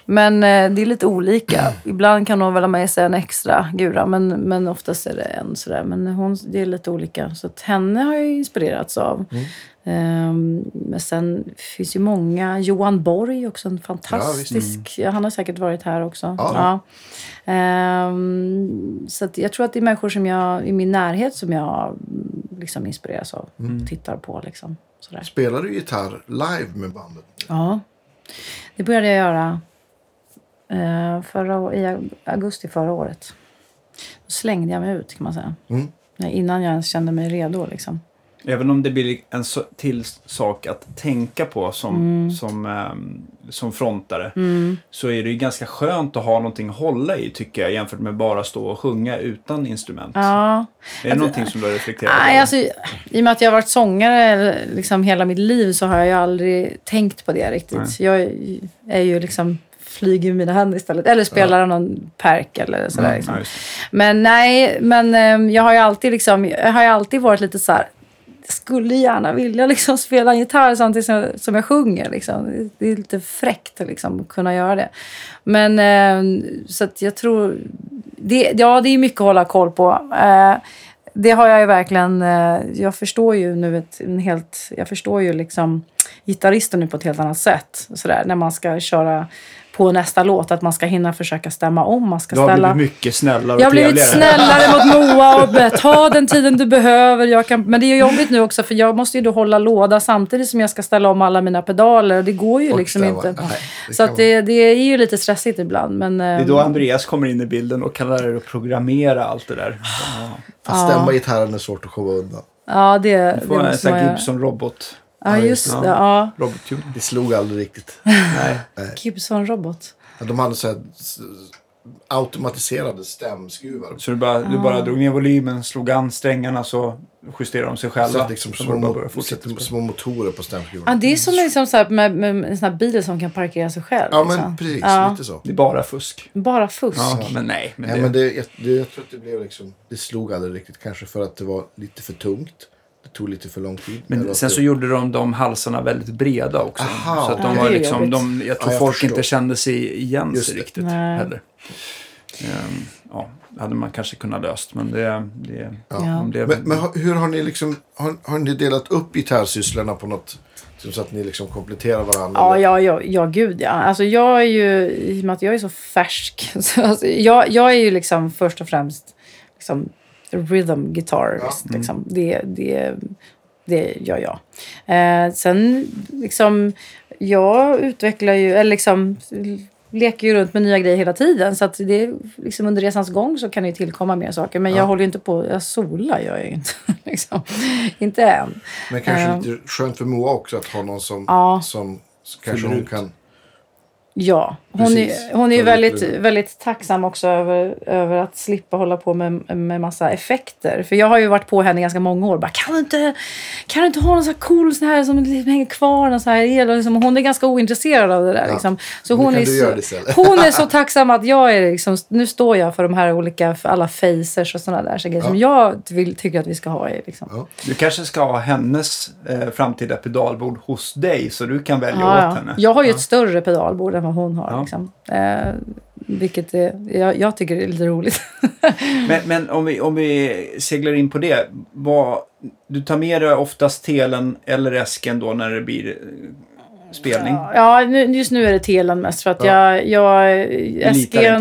Men eh, det är lite olika. Ibland kan hon väl ha med sig en extra gura, men, men oftast är det en sådär. Men hon, det är lite olika. Så att henne har jag inspirerats av. Mm. Ehm, men sen finns ju många. Johan Borg också en fantastisk. Ja, han har säkert varit här också. Ja. Ja. Ehm, så jag tror att det är människor som jag, i min närhet som jag mm, liksom inspireras av. Mm. Tittar på liksom. Sådär. Spelar du gitarr live med bandet? Ja, det började jag göra eh, förra, i augusti förra året. Då slängde jag mig ut kan man säga. Mm. Innan jag ens kände mig redo. Liksom. Även om det blir en till sak att tänka på som, Mm. som, ehm, som frontare. Så är det ju ganska skönt att ha någonting att hålla i tycker jag. Jämfört med bara stå och sjunga utan instrument. Ja. Är det någonting som du har reflekterat Nej, över? alltså, I och med att jag har varit sångare liksom hela mitt liv så har jag ju aldrig tänkt på det riktigt. Jag är- ju liksom flyger med mina händer istället. Eller spelar någon perk eller sådär. Mm, liksom. ja, det. Men nej, men ehm, jag har ju alltid, liksom, jag har alltid varit lite så här. Skulle gärna vilja liksom spela gitarr samtidigt som, som jag sjunger. Liksom. Det är lite fräckt liksom, att kunna göra det. Men eh, så att jag tror... Det, ja, det är mycket att hålla koll på. Eh, det har jag ju verkligen... Eh, jag förstår ju nu ett, en helt... Jag förstår ju liksom gitarristen nu på ett helt annat sätt. Sådär, när man ska köra på nästa låt. Att man ska hinna försöka stämma om. Man ska Du har ställa... blivit mycket snällare och Jag har blivit snällare mot Moa och be- ta den tiden du behöver. Jag kan, men det är jobbigt nu också för jag måste ju då hålla låda samtidigt som jag ska ställa om alla mina pedaler. Och det går ju Och liksom stämma. inte. Nej, det så kan att det, det är ju lite stressigt ibland. Men, Det är ehm, då Andreas kommer in i bilden och kallar det att programmera allt det där. Ja. Fast stämma gitarren är svårt att komma undan. Ja, det, det Du får en måste sån här. Gibson-robot. Ja, just Ja. det. Ja. Robot Det slog aldrig riktigt. Nej. Gibson-robot. Ja, De hade så här automatiserade stämskruvar. Så du bara, du bara drog ner volymen, slog an strängarna så justerade de sig Så själva. att liksom Så små, bara att mo- börja fortsätta sitter spela. små motorer på stämskruvarna. Ja, det är som liksom så här med, med, en sån här bil som kan parkera sig själv. Ja, liksom. men precis. Ja, Lite så. Det är bara fusk. Bara fusk. Ja, men nej. Men Nej, det, men det, jag, det, jag tror att det blev liksom... Det slog aldrig riktigt. Kanske för att det var lite för tungt. Tog lite för lång tid. Men sen så gjorde de de halsarna väldigt breda också. Aha, så att de var liksom, de, jag tror Ja, jag folk förstår. inte kände sig igen sig riktigt Nej. heller. Ehm, ja, det hade man kanske kunnat löst, men det... det Ja. om det Men, men hur har ni liksom... Har, har ni delat upp gitarrsysslorna på något... Så att ni liksom kompletterar varandra? Ja, ja, ja, ja, gud ja. Alltså jag är ju, i och med att jag är så färsk, så alltså, jag, jag är ju liksom först och främst liksom rhythm guitarist. Liksom. Det, det, det gör jag. Eh, sen liksom, jag utvecklar ju, eller liksom leker ju runt med nya grejer hela tiden. Så att det, liksom under resans gång så kan det ju tillkomma mer saker. Men jag håller ju inte på, jag solar gör jag ju inte. liksom. Inte än. Men kanske Eh. lite skönt för Moa också att ha någon som... Ja. som kanske hon kan... Ja, hon är, hon är ju väldigt, väldigt tacksam också över, över att slippa hålla på med, med massa effekter. För jag har ju varit på henne ganska många år. Bara, kan, du inte, kan du inte ha någon sån här cool sån här som liksom hänger kvar? Någon sån här el? Och liksom, hon är ganska ointresserad av det där. Ja. Liksom. Så hon är, så, hon är så tacksam att jag är liksom, nu står jag för de här olika, för alla facers och sådana där så grejer som jag vill, tycker att vi ska ha. Liksom. Ja. Du kanske ska ha hennes eh, framtida pedalbord hos dig så du kan välja Ja, åt ja. henne. Jag har ju ett större pedalbord än vad hon har. Liksom. Eh, vilket är, jag, jag tycker är lite roligt. Men, men om, vi, om vi seglar in på det. Vad, du tar med dig oftast telen eller esken då när det blir eh, spelning? Ja, just nu är det telen mest för att Ja. jag... jag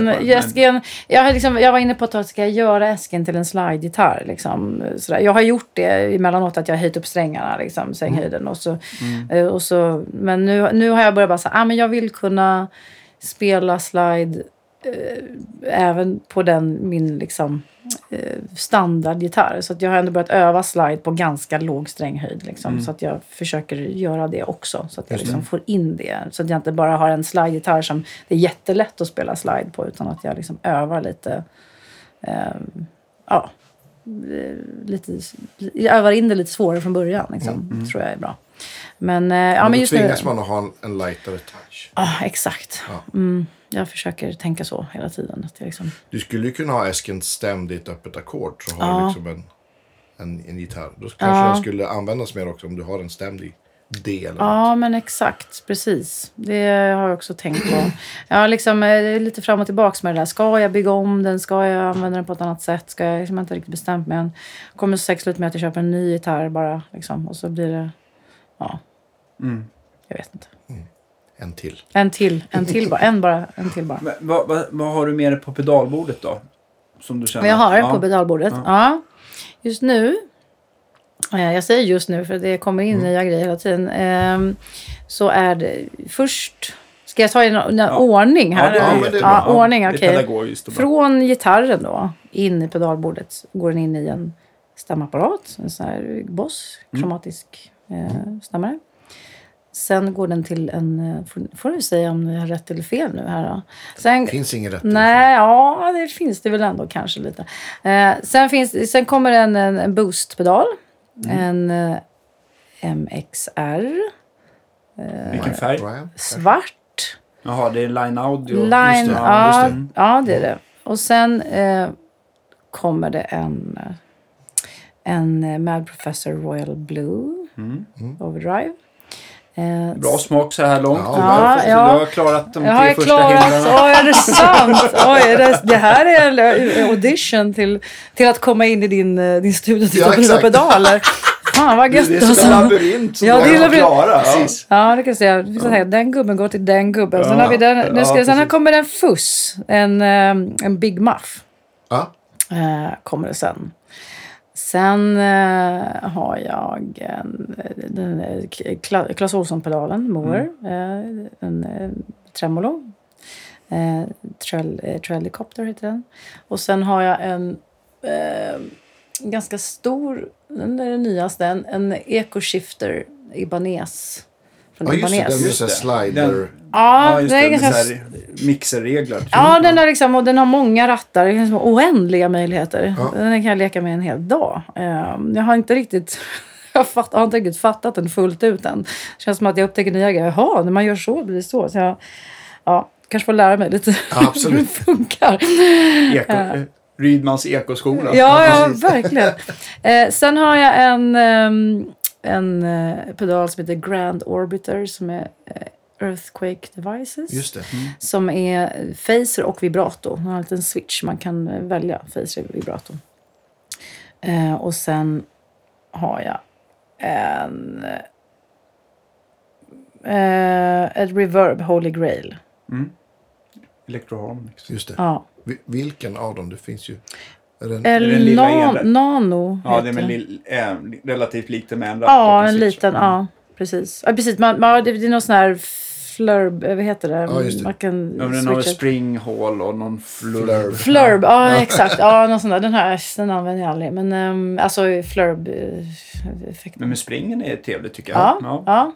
men- esken, jag, liksom, jag var inne på att ska jag göra esken till en slide-gitarr. Liksom, sådär. Jag har gjort det emellanåt att jag höjt upp strängarna, liksom, strängshöjden. Och så, eh, och så, men nu, nu har jag börjat bara säga ah, men jag vill kunna spela slide eh, även på den min liksom, eh, standardgitarr. Så att jag har ändå börjat öva slide på ganska låg stränghöjd. Liksom, Så att jag försöker göra det också. Så att jag liksom får in det. Så att jag inte bara har en slide-gitarr som det är jättelätt att spela slide på. Utan att jag liksom övar lite. Eh, ja, lite, jag övar in det lite svårare från början. Liksom, tror jag är bra. Men, eh, ja, Men men då just nu... tvingas man att ha en, en lightare touch. Ja, exakt. Ja. Mm, jag försöker tänka så hela tiden. Att liksom... Du skulle ju kunna ha esken stämd i ett öppet ackord. Så har Ja. du liksom en, en, en gitarr. Då kanske Ja. den skulle användas mer också om du har den stämd i D eller något. Ja, men exakt. Precis. Det har jag också tänkt på. Jag liksom eh, lite fram och tillbaka med det där. Ska jag bygga om den? Ska jag använda den på ett annat sätt? Ska jag, liksom, jag har inte riktigt bestämt mig än. kommer säkert sluta med att jag köper en ny gitarr bara. Liksom. Och så blir det... Ja, Mm. jag vet inte. En till. En till. En till bara. En bara. En till bara. Men vad, vad, vad har du med dig på pedalbordet då? Som du känner? Vad jag har ja. på pedalbordet? Ja. Ja. Just nu. eh, Jag säger just nu för det kommer Mm. in nya grejer hela tiden. ehm, Så är det först... Ska jag ta i en Ja. ordning här? Ja, det, Ja, är men det är ja, ordning, okej. bra. Från gitarren då, in i pedalbordet, går den in i en stämapparat. En sån här Boss, Mm. kromatisk eh, stämmare. Sen går den till en... eh, Får, du säga om jag har rätt eller fel nu här då. Sen, Det finns ingen rätt. Nej, ja det finns det väl ändå kanske lite. Eh, sen, finns, sen kommer en, en, en boostpedal. Mm. En eh, MXR. Vilken färg? Svart. Jaha, det är Line Audio. Line, Ja, just ja, det. ja, det är det. Och sen eh, kommer det en, eh, en eh, Mad Professor Royal Blue Mm. Overdrive. Eh, Bra smak så här långt. Ja, Ja. Du har klarat de Jag tre första klarat... hindren. Oj, är det sant? Oj, är det, det här är en audition till, till att komma in i din, eh, din studio titta Ja, pedaler. Fan vad gött Det är som en alltså. labyrint som Ja, du det är klara. Ja. Precis. Ja, det kan jag säga. Den gubben går till den gubben. Sen, har vi den, nu ska, Ja, sen här kommer en fuss. En, eh, en Big Muff. Ja. Eh, kommer det sen. Sen eh, har jag eh, Clas Ohlson-pedalen, Moore. Mm. Eh, en tremolo. Eh, trell, eh, Trellicopter heter den. Och sen har jag en ganska stor, den är den nyaste, en, en Eco Shifter Ibanez. Från Ja, just det. Den Just det. slider. Ja, Ja, just den är det. Med ganska mixerregler. typ. Ja, den, är liksom, och den har många rattar. Det är liksom oändliga möjligheter. Ja. Den kan jag leka med en hel dag. Ehm, Jag har inte riktigt... Jag fatt, har inte riktigt fattat den fullt ut än. Det känns som att jag upptäcker nya grejer. Jaha, när man gör så blir det så. så jag, ja, kanske får lära mig lite Ja, hur det funkar. Eko, eh, Rydmans ekoskola. Ja, ja verkligen. Eh, sen har jag en, ehm, en eh, pedal som heter Grand Orbiter som är eh, Earthquake Devices. Just det. Som är phaser och vibrato. Man har en liten switch. Man kan eh, välja phaser och vibrato. Eh, och sen har jag en... Eh, ett reverb, Holy Grail. Mm. Electroharmonics. Just det. Ja. Vi- Vilken av dem? Det finns ju... Är det en... den El lilla nan? Nano Ja, det är lill, eh, relativt lite med en ratt Ja, en liten. Mm. Ja, precis. Ja, precis. Man, man, det, det är någon sån här flurb, eh, vad heter det? Ja, just det. Man kan Ja, men den har en switcha- spring hall och någon flurb. Flurb. Flurb, ja exakt. Ja, någon sån där. Den här den använder jag aldrig. Men um, alltså flurb-effekten. Men med springen är trevligt tycker jag. Ja, ja. ja.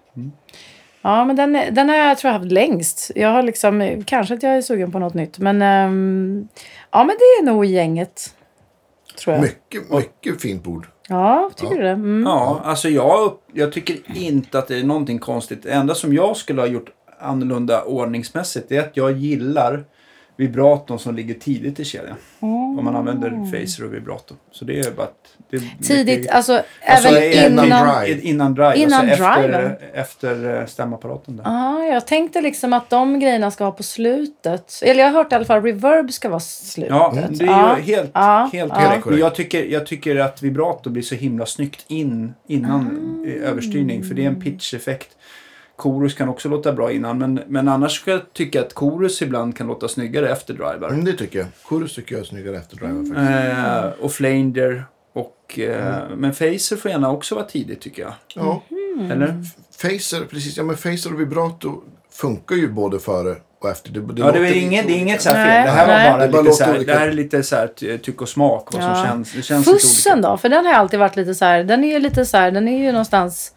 Mm. men den, är- den har jag tror jag haft längst. Jag har liksom, kanske att jag är sugen på något nytt. Men ehm, ja, men det är nog gänget. Tror jag. Mycket, mycket fint bord. Ja, tycker Ja. du det? Mm. Ja, alltså jag, jag tycker inte att det är någonting konstigt. Det enda som jag skulle ha gjort annorlunda ordningsmässigt är att jag gillar vibraton som ligger tidigt i kedjan. Om man använder phaser och vibrato. Så det är bara att... Det är Tidigt, mycket- alltså, Alltså, även innan innan... drive. Innan drive. Innan alltså efter, driven. efter eh, stämapparaten där. Ja, jag tänkte liksom att de grejerna ska vara på slutet. Eller jag har hört i alla fall reverb ska vara slutet. Ja, det är ju Ja. helt, Ja. helt Ja. korrekt. Men jag tycker, jag tycker att vibrato blir så himla snyggt in innan Ah. eh, överstyrning. För det är en pitch-effekt. Chorus kan också låta bra innan. Men, men annars ska jag tycka att chorus ibland kan låta snyggare efter driver. Mm, det tycker jag. Chorus tycker jag är snyggare efter driver faktiskt. Eh, och flanger. Och, eh, Mm. Men phaser får gärna också vara tidigt tycker jag. Ja. Mm. Eller? Phaser, precis. Ja, men phaser och vibrato funkar ju både före och efter. Det, det Ja, det, är inget, det är inget så här fel. Det här Nej. var bara Det bara lite så här, det här är lite så här ty- tyck och smak. Vad som Ja. känns. Det känns Fussen då? För den har alltid varit lite så här. Den är ju lite så här. Den är ju någonstans.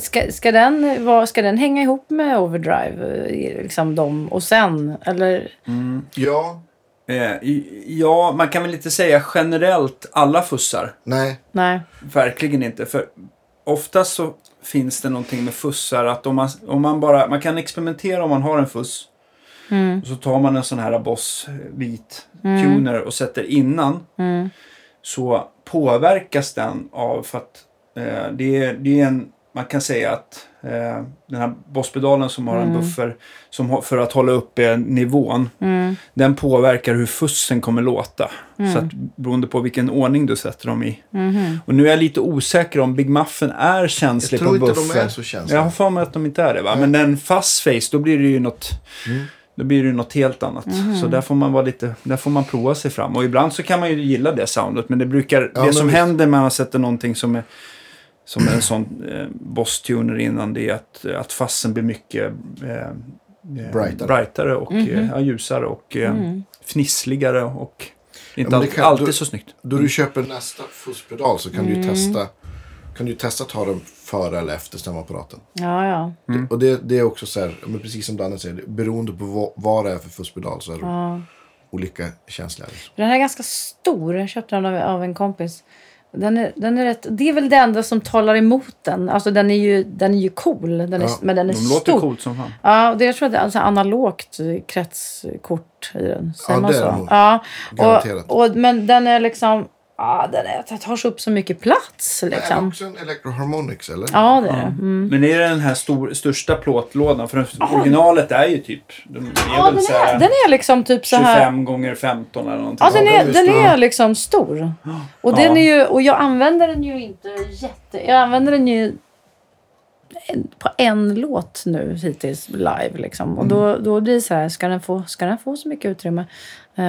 Ska, ska, den, vad, ska den hänga ihop med overdrive? eh, Liksom dem och sen? Eller? Ja, Eh, ja, man kan väl inte säga generellt alla fussar. nej. Nej. Verkligen inte. För oftast så finns det någonting med fussar att om man, om man bara, man kan experimentera om man har en fuss. Mm. Och så tar man en sån här Boss eh, vit tuner och sätter innan. Mm. Så påverkas den av för att eh, det, är, det är en man kan säga att eh, den här bosspedalen som har Mm. en buffer som, för att hålla uppe nivån, den påverkar hur fussen kommer låta. Mm. Så att beroende på vilken ordning du sätter dem i. Mhm. Och nu är jag lite osäker om Big Muffen är känslig Jag tror på inte de buffer. är så känsliga. Jag har för mig att de inte är det va? Men den fast face, då blir det ju något... Mm. Då blir det något helt annat. Mhm. Så där får man vara lite, där får man prova sig fram. Och ibland så kan man ju gilla det soundet. Men det brukar, Ja, det men som visst. händer när man sätter någonting som är som är en sån eh, boss-tuner innan det är att, att fassen blir mycket eh, eh, Brightare. brightare och Mhm. eh, ja, ljusare och eh, Mm. fnissligare och inte det alltid, kan- alltid då- så snyggt. Då du köper nästa fusspedal så kan du ju Mm. testa kan du testa att ta den före eller efter stämapparaten. Ja, ja. Och det, det är också så här, men precis som Danne säger, beroende på vad, vad det är för fusspedal så är de ja. olika känsliga. Den här är ganska stor. Jag köpte den av, av en kompis. Den är, den är rätt, det är väl det enda som talar emot den. Alltså den är ju, den är ju cool. Den är, Ja, men den är De låter stor. coolt som fan. Ja, och det, jag tror att det är alltså analogt kretskort i den. Säger Ja, man så? Ja, och, och, men den är liksom... Ja, den är, det tar så upp så mycket plats Det är liksom. också en Electroharmonics eller? Ja, det är det. Mm. Men är det den här stor, största plåtlådan? För originalet är ju typ... De är Ja, den så är, den är liksom typ så här... 25 gånger 15 eller någonting. Ja, den Ja, är, den är den stor. är liksom stor. Och, Ja. den är ju, och jag använder den ju inte jätte... Jag använder den ju på en låt nu hittills live. Liksom. Och då, då blir det så här, ska den få, ska den få så mycket utrymme? Eh,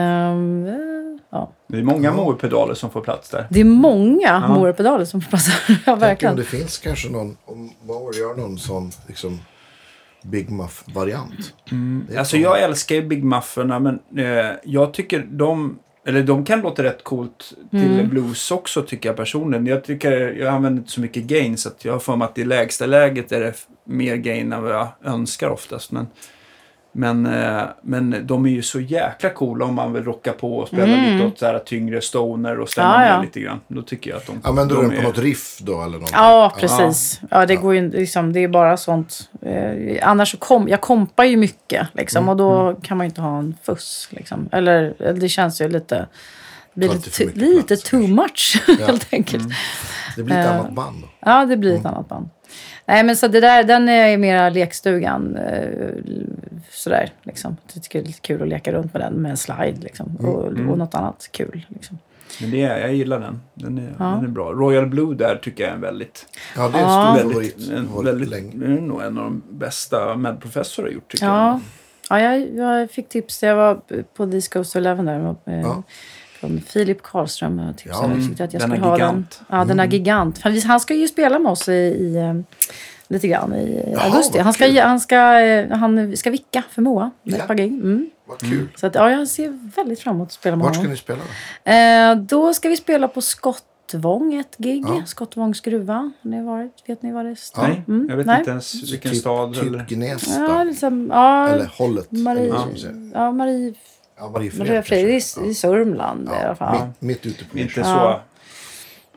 ja. Det är många Moe-pedaler som får plats där. Det är många Moore-pedaler som passar. ja, Tänk om verkligen. det finns kanske någon, om Mower gör någon sån liksom Big Muff-variant. Är Alltså så. jag älskar ju Big Mufferna men eh, jag tycker de... Eller de kan låta rätt coolt till blues också tycker jag personligen. Jag tycker jag använder inte så mycket gain så jag har för mig att i lägsta läget är det mer gain än vad jag önskar oftast. Men, men, eh, men de är ju så jäkla coola om man vill rocka på och spela lite åt så här tyngre stoner och stämma Ja, ner ja. lite grann. Då tycker jag att de, Använder du de den på är- något riff då eller? Ja, precis. Ja, det går ju liksom, det är bara sånt. Eh, annars så kom, jag kompar ju mycket liksom, och då kan man ju inte ha en fuss. Liksom. Eller eller det känns ju lite, det blir lite, lite plats, too much helt enkelt. Det blir ett Eh, annat band då. Ja, det blir ett annat band. Nej, men så det där, den är mera lekstugan. Eh, sådär, liksom. Jag tycker det är lite kul att leka runt med den med en slide liksom. Och, och något annat kul. Liksom. Men det är, jag gillar den. Den är, Ja. den är bra. Royal Blue där tycker jag är en väldigt... Ja, det är en Ja. stor väldigt, en, väldigt, länge. det är nog en av de bästa medprofessor har gjort tycker Ja, jag. ja jag, jag fick tips. Jag var på to Eleven där. Ja. Från Filip Karlström. Jag tipsade Ja. mig. att jag Denna skulle ha den. Ja, denna gigant. Han, han ska ju spela med oss i, i eh, lite grann i Jaha, augusti. Han ska, han, ska, eh, han ska vicka för Moa. med Ja. Ett par gig. Mm. Vad kul. Så att, ja, jag ser väldigt fram emot att spela med Vart ska honom. ni spela då? Eh, då ska vi spela på Skottvång, ett gig. Ja. Skottvångs gruva. Har ni varit? Vet ni vad det? Ja. Nej, Mm, jag vet nej. inte ens vilken typ, stad typ eller... Gnesta. Ja, liksom, ja, Eller hållet. Marie, Eller säga. ja, Marie, Ja, Mariefred. Marie kanske. Fred, det är i Sörmland i alla fall. Mitt, mitt ute på Inte så... Ja.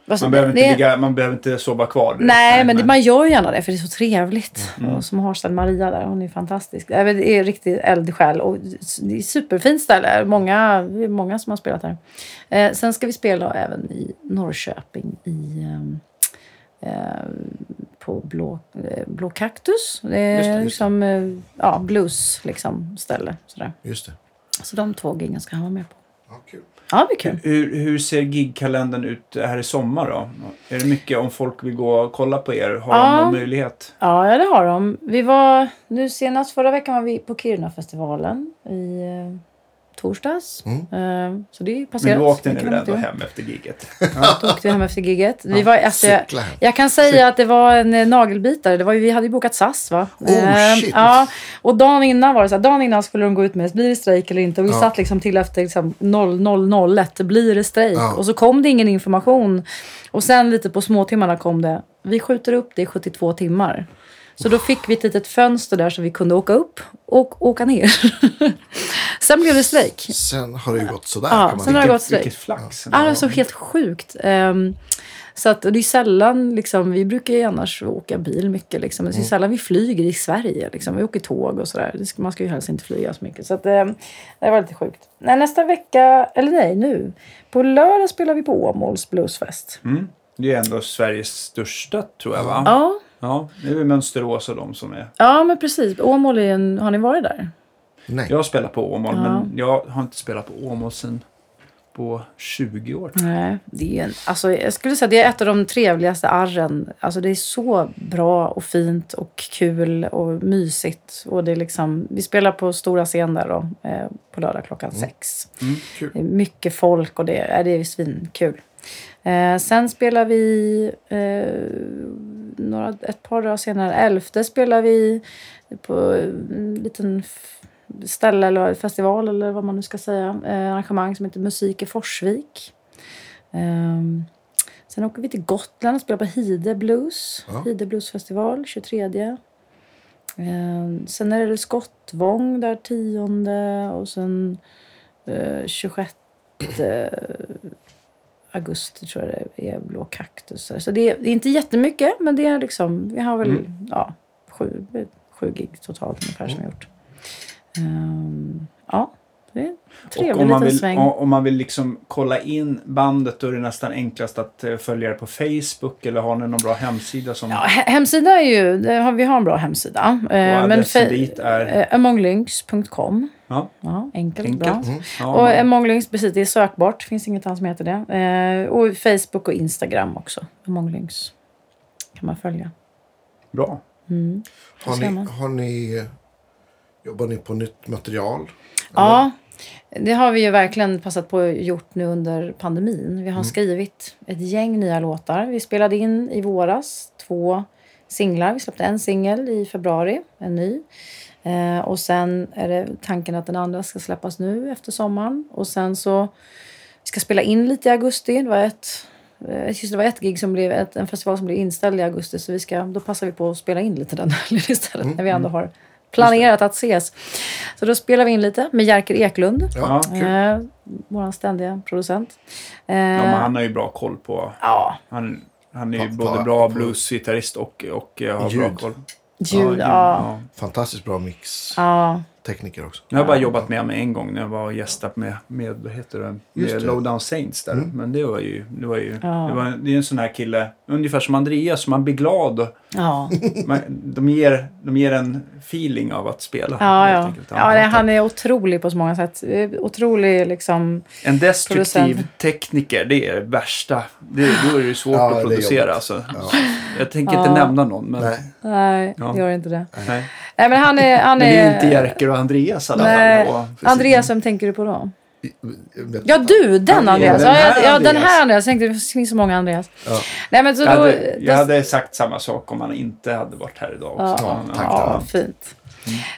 Alltså, Man behöver, inte det- ligga, man behöver inte sova kvar. direkt. Nej, men det, man gör gärna det för det är så trevligt. Mm. Och som Harstad Maria där, hon är fantastisk. Det är, det är riktigt eldsjäl och det är superfint ställe. Många, det är många som har spelat där. Eh, sen ska vi spela även i Norrköping i ehm, eh, på Blå, eh, Blå Kaktus. Det är Just det, just det. liksom eh, ja, blues liksom, ställe. Sådär. Just det. Så de två giggen ska han vara med på. Ja, kul. Ja, det kul. Hur, hur ser gigkalendern ut här i sommar då? Är det mycket om folk vill gå och kolla på er? Har Ja. de någon möjlighet? Ja, ja, det har de. Vi var, nu senast förra veckan var vi på Kiruna-festivalen i eh, torsdags. Mm. Eh, så det är Men passerat. åkte kan väl man inte ändå hem efter giget? Då åkte vi hem efter gigget. Vi var, alltså, jag, Cykla jag kan säga att det var en eh, nagelbitare. Det var vi hade ju bokat SAS va? Oh, shit. Ja, och dagen innan var det så här, dagen innan skulle de gå ut med blir det strejk eller inte? Och vi Ja. satt liksom till efter liksom 0001, blir det strejk? Ja. Och så kom det ingen information. Och sen lite på småtimmarna kom det, vi skjuter upp det i 72 timmar. Så då fick vi ett litet fönster där så vi kunde åka upp och åka ner. sen blev det strejk. Sen har det ju gått sådär Ja, kan man sen har det gått strejk. Vilket flax. Ja, det är så helt sjukt. Ehm, så att, det är sällan, liksom, vi brukar ju annars åka bil mycket. Liksom. Mm. Det är sällan vi flyger i Sverige. Liksom. Vi åker tåg och sådär. Man ska ju helst inte flyga så mycket. Så att, ehm, det var lite sjukt. Nej, nästa vecka, eller nej, nu. På lördag spelar vi på Åmåls Bluesfest. Mm. Det är ändå Sveriges största tror jag va? Ja, Ja, det är väl Mönsterås och de som är... Ja, men precis. Åmål är en... Har ni varit där? Nej. Jag spelar på Åmål, Ja. men jag har inte spelat på Åmål sedan på 20 år. Nej, det är en, alltså, jag skulle säga det är ett av de trevligaste arren. Alltså, det är så bra och fint och kul och mysigt. Och det är liksom, vi spelar på stora scen där då, eh, på lördag klockan sex. Mm, Kul. Det är mycket folk och det, är det är svinkul. Eh, sen spelar vi eh, några, ett par dagar senare, elfte spelar vi på en liten ställe eller festival eller vad man nu ska säga. Eh, arrangemang som heter Musik i Forsvik. Ehm, sen åker vi till Gotland och spelar på Hide Blues. Ja. Hide Bluesfestival 23. Ehm, sen är det Skottvång där 10 och sen eh, 26 augusti tror jag det är Blå kaktus. Så det är, det är inte jättemycket men det är liksom, vi har väl Mm. ja, sju, sju gig totalt ungefär som vi har gjort. Ehm, ja, det är en Och trevlig om man, liten vill, sväng. om man vill liksom kolla in bandet då är det nästan enklast att eh, följa det på Facebook eller har ni någon bra hemsida som... Ja, he- hemsida är ju, det har, vi har en bra hemsida. Eh, men adressen fe- dit är? eh, amonglynx.com. Ja, Ja, enkelt, enkelt. bra. Mm. Ja, Och Amonglynx, precis, det är sökbart. Det finns inget annat som heter det. Och Facebook och Instagram också. Amonglynx kan man följa. Bra. Mm. Har, ni, har ni... Jobbar ni på nytt material? Ja, det har vi ju verkligen passat på att gjort nu under pandemin. Vi har skrivit ett gäng nya låtar. Vi spelade in i våras två singlar. Vi släppte en singel i februari, en ny. Eh, och sen är det tanken att den andra ska släppas nu efter sommaren. Och sen så vi ska spela in lite i augusti. Det var ett, eh, just det var ett gig som blev, ett, en festival som blev inställd i augusti. Så vi ska, då passar vi på att spela in lite den helgen istället. När vi ändå har planerat att ses. Så då spelar vi in lite med Jerker Eklund. Ja. Eh, vår ständiga producent. Eh, Ja, men han har ju bra koll på... ja, Han, han är ju både bra bluesgitarrist och, och eh, har bra Ljud. koll. ljud. Ja, ja. Fantastiskt bra mix. ja. Tekniker också. Jag har bara jobbat med honom en gång när jag var och gästat med, med vad heter det, Just med det. Lowdown Saints där. Mm. Men det var ju, det var ju, Ja. det, var, det är en sån här kille, ungefär som Andreas, som man blir glad ja. man, de, ger, de ger en feeling av att spela. Ja, helt ja. enkelt. ja det, han är otrolig på så många sätt. Otrolig liksom... En destruktiv Producent. tekniker, det är det värsta. Det, då är det svårt Ja, att är producera. Alltså. Ja. Jag tänker Ja. inte nämna någon, men, Nej. Nej, Ja. gör inte det. nej. Nej, men han är... Han men det är inte är Jerker och Andreas i alla Nej. fall. Och, Andreas, vem tänker du på då? Vet- Ja, du! Den Ja, Andreas. den Ja, här ja, ja, den här Andreas. Jag tänkte, det finns så många Andreas. Ja. Nej, men så jag, då... hade, då- jag hade sagt samma sak om han inte hade varit här idag Ja, också. Ja, Men, tack, ja, fint.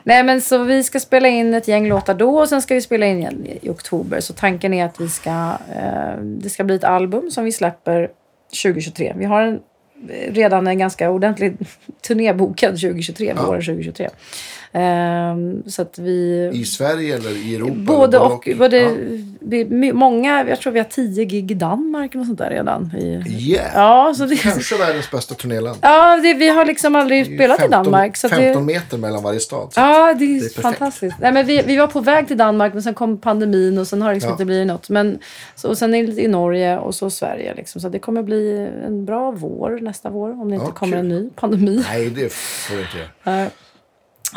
Nej, men så vi ska spela in ett gäng låtar då och sen ska vi spela in igen i oktober. Så tanken är att vi ska, eh, det ska bli ett album som vi släpper 2023. Vi har en, redan en ganska ordentlig turné bokad 2023, Ja. våren 2023. Ehm, så att vi... I Sverige eller i Europa? Både och. Både, Ja. många, jag tror vi har tio gig i Danmark och sånt där redan. I, Yeah. ja, så det, Kanske världens bästa turnéland. ja det, vi har liksom aldrig Det spelat 15 i Danmark. Så att 15 det, meter mellan varje stad. Ja, det är, Det är fantastiskt. Nej, men vi, vi var på väg till Danmark men sen kom pandemin och sen har det liksom Ja. inte blivit något. Men, så, och sen är det lite i Norge och så Sverige. Liksom. Så det kommer bli en bra vår nästa vår om det inte Ja, kommer kul. en ny pandemi. Nej, det får du inte göra.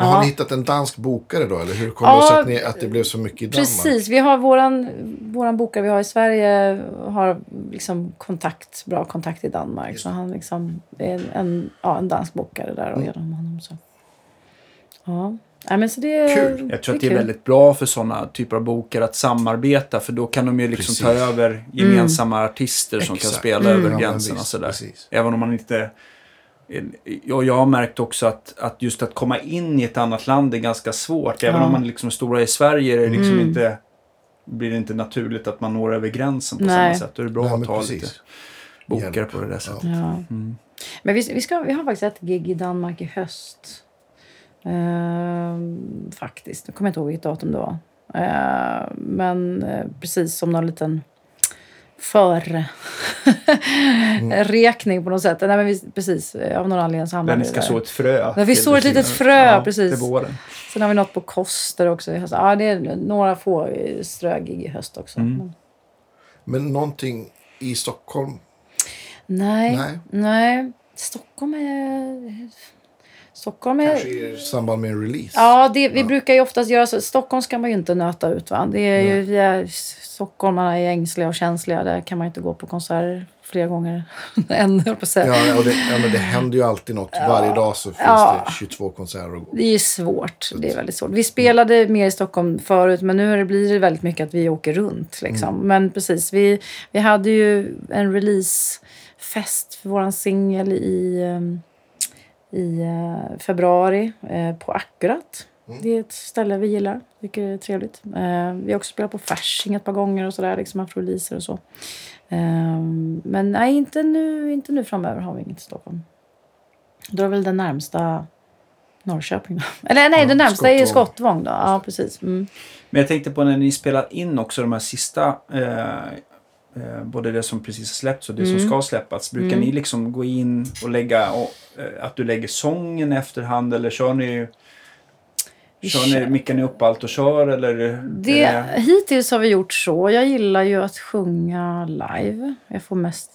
Eh, Har Ja. ni hittat en dansk bokare då? Eller hur kommer Ja, det sig att, ni, att det blev så mycket i Danmark? Precis, vi har våran, våran bokare vi har i Sverige har liksom kontakt, bra kontakt i Danmark. Så han liksom är en, en, ja, en dansk bokare där Mm. och genom honom. Så. Ja, Nej, men så det är Kul. Jag tror att det är kul. väldigt bra för sådana typer av bokare att samarbeta för då kan de ju liksom ta Precis. över gemensamma artister som kan spela Mm. över Ja, gränserna och visst, sådär. precis. Även om man inte... Ja, jag har märkt också att, att just att komma in i ett annat land är ganska svårt. Även Ja. om man liksom är stora i Sverige är det liksom Mm. inte, blir det inte naturligt att man når över gränsen på Nej. samma sätt. Då är det bra Nej, att ha precis. lite bokare Hjälp. på det där sättet. Ja. Ja. Mm. Men vi, vi, ska, vi har faktiskt ett gig i Danmark i höst. Ehm, faktiskt. Jag kommer inte ihåg vilket datum det var. Ehm, men eh, precis som någon liten för rekning på något sätt. Nej, men vi, precis, av någon anledning så hamnade vi ska där. så ett frö. Där vi sår ett litet frö, precis. Till våren. Sen har vi något på Koster också. i höst. Ja, det är några få eh, strögig i höst också. Mm. Men, Men någonting i Stockholm? nej, Nej. nej. Stockholm är... Stockholm är... Kanske i samband med en release. Ja, det, vi brukar ju oftast göra så. Stockholm ska man ju inte nöta ut. Va? Det är ju, ja, stockholmarna är ängsliga och känsliga. Där kan man inte gå på konserter flera gånger än, på att säga. Ja, och det, ja, men det händer ju alltid något. Varje dag så finns Ja. det 22 konserter att gå. Det är svårt. Det är väldigt svårt. Vi spelade mer i Stockholm förut, men nu blir det väldigt mycket att vi åker runt. Liksom. Men precis, vi, vi hade ju en releasefest för vår singel i, ehm, i eh, februari eh, på Akkurat. Det är ett ställe vi gillar. Tycker det är trevligt. Eh, vi har också spelat på Fasching ett par gånger och sådär. Liksom haft releaser och så. Men nej, inte nu, inte nu framöver har vi inget i Stockholm. Då är väl den närmsta Norrköping då. Eller nej, Ja, den närmsta är ju Skottvång. Skottvång då. Ja, precis. Mm. Men jag tänkte på när ni spelar in också de här sista, eh, både det som precis har släppts och det Mm. som ska släppas. Brukar ni liksom gå in och lägga, och, eh, att du lägger sången efterhand eller kör ni, Vi kör ni, mickar ni upp allt och kör eller? Det, är hittills har vi gjort så. Jag gillar ju att sjunga live. Jag får mest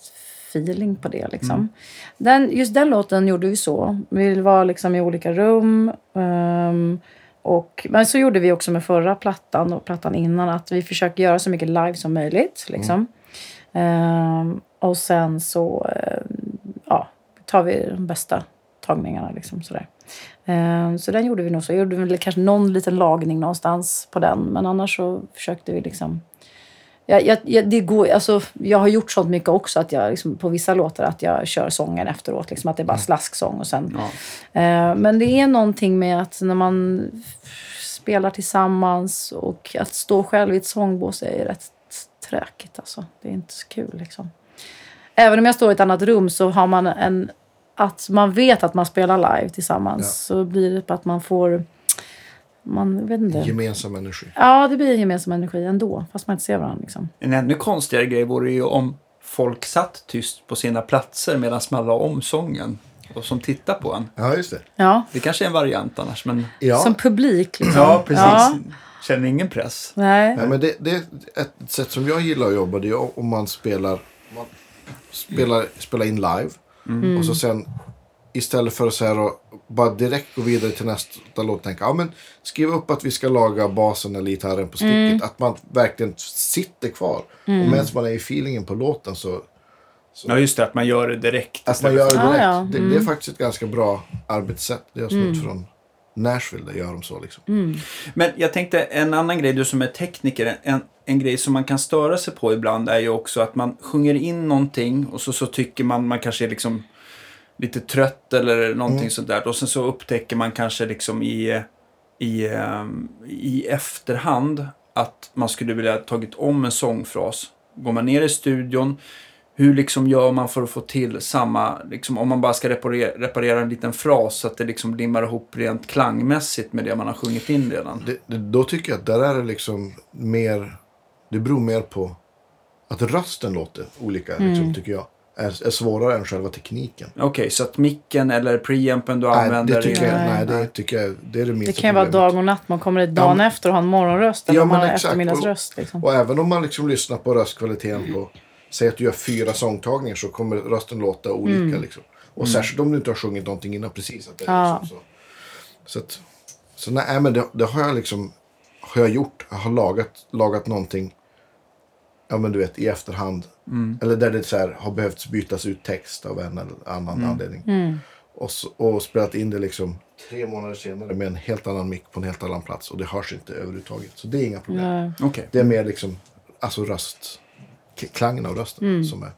feeling på det. Liksom. Den, just den låten gjorde vi så. Vi var liksom i olika rum. ehm, och, men så gjorde vi också med förra plattan och plattan innan. Att vi försöker göra så mycket live som möjligt. Liksom. Ehm, och sen så ehm, ja, tar vi de bästa tagningarna. Liksom, sådär. Ehm, Så den gjorde vi nog så. Jag gjorde väl kanske någon liten lagning någonstans på den. Men annars så försökte vi liksom... Jag, jag, jag, det går, alltså, jag har gjort sånt mycket också att jag liksom, på vissa låtar att jag kör sången efteråt. Liksom, att det är bara slasksång och sen... Ja. Eh, men det är någonting med att när man spelar tillsammans och att stå själv i ett sångbås är rätt tråkigt. Alltså. Det är inte så kul. Liksom. Även om jag står i ett annat rum så har man en... Att man vet att man spelar live tillsammans Ja. så blir det på att man får... Man vet inte. Gemensam energi. Ja, det blir en gemensam energi ändå. Fast man inte ser varandra. Liksom. En ännu konstigare grej vore ju om folk satt tyst på sina platser medan man la om sången och som tittar på en. Ja, just det. Ja, Det kanske är en variant annars, men... Ja. som publik. Liksom. Ja, precis. Ja. Känner ingen press. Nej. Nej, men det, det är ett sätt som jag gillar att jobba. Det är om man spelar, man spelar, spelar in live. Mm. Och så sen istället för att så här, bara direkt gå vidare till nästa låt. Tänka, ja, men skriv upp att vi ska laga basen eller gitarren på sticket. Mm. Att man verkligen sitter kvar. Och medan man är i feelingen på låten så Ja, just det. Att man gör det direkt. Att man gör det Ah, direkt. ja. Det, det är faktiskt ett ganska bra arbetssätt. Det har jag snott från Nashville. Där gör de så liksom. Men jag tänkte en annan grej, du som är tekniker, en, en grej som man kan störa sig på ibland är ju också att man sjunger in någonting och så, så tycker man man kanske är liksom lite trött eller någonting sånt där. Och sen så upptäcker man kanske liksom i, i, ehm, i efterhand att man skulle vilja ha tagit om en sångfras. Går man ner i studion, hur liksom gör man för att få till samma, liksom, om man bara ska reparera, reparera en liten fras så att det liksom limmar ihop rent klangmässigt med det man har sjungit in redan? Det, det, då tycker jag att där är det liksom mer... Det beror mer på att rösten låter olika, liksom, tycker jag. Är, är svårare än själva tekniken. Okej, så att micken eller preampen du Nej, använder... det tycker jag, Nej. det tycker jag, det är det minsta Det kan ju vara dag och natt. Man kommer dit dagen Ja, men- efter och har en morgonröst eller Ja, man har exakt. eftermiddagsröst. Liksom. Och även om man liksom lyssnar på röstkvaliteten på... Säg att du gör fyra sångtagningar så kommer rösten låta olika. Liksom. Och särskilt om du inte har sjungit någonting innan precis. Att det är Mm. Ja. liksom så. Så, att, så nej, men det, det har jag liksom har jag gjort. Jag har lagat, lagat någonting ja, men du vet, i efterhand. Mm. Eller där det så här, har behövt bytas ut text av en eller annan Mm. anledning. Och, så, och spelat in det liksom tre månader senare med en helt annan mick på en helt annan plats. Och det hörs inte överhuvudtaget. Så det är inga problem. Okej. Det är mer liksom, alltså röst, klangen av rösten Mm. som är.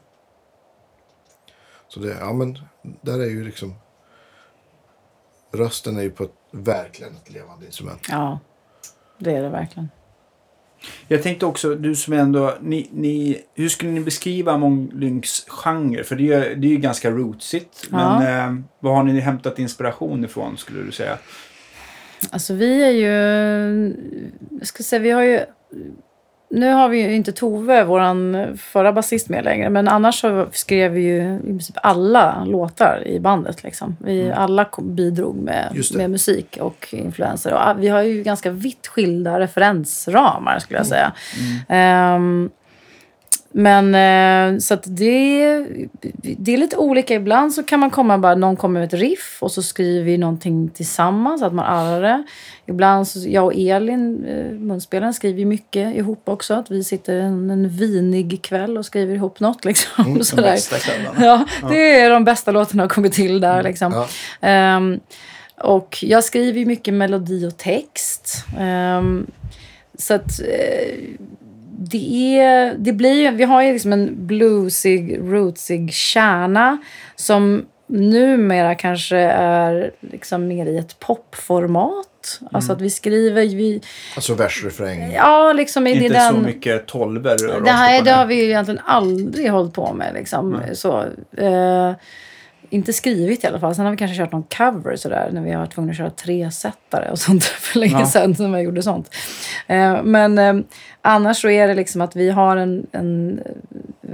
Så det, ja men, där är ju liksom, rösten är ju på ett, verkligen ett levande instrument. Ja, det är det verkligen. Jag tänkte också, du som ändå... Ni, ni, hur skulle ni beskriva Mång Lynx genre? För det är, det är ju ganska rootsigt. Ja. Men eh, vad har ni hämtat inspiration ifrån skulle du säga? Alltså vi är ju... Jag ska säga, vi har ju... Nu har vi ju inte Tove, vår förra basist med längre. Men annars så skrev vi ju i princip alla låtar i bandet. Liksom. Vi alla kom- bidrog med, med musik och influenser. Och ah, vi har ju ganska vitt skilda referensramar skulle jag säga. Ehm, Men eh, så det, det är lite olika. Ibland så kan man komma bara, någon kommer med ett riff och så skriver vi någonting tillsammans, att man arrar det. Ibland, så, jag och Elin, eh, munspelaren, skriver mycket ihop också. Att vi sitter en, en vinig kväll och skriver ihop något liksom. De sådär. bästa kvällarna. Ja, det är de bästa låtarna har kommit till där liksom. Ja. Ehm, och jag skriver mycket melodi och text. Ehm, så att eh, det, är, det blir vi har ju liksom en bluesig, rootsig kärna som numera kanske är liksom mer i ett popformat. Alltså att vi skriver, vi, Alltså vers, refräng. ja liksom Inte den... så mycket tolver rakt Det har vi ju egentligen aldrig hållit på med. Liksom. Så, eh, inte skrivit i alla fall. Sen har vi kanske kört någon cover sådär när vi har varit tvungna att köra tresättare och sånt för länge Ja. sedan som jag gjorde sånt. Eh, men eh, annars så är det liksom att vi har en, en,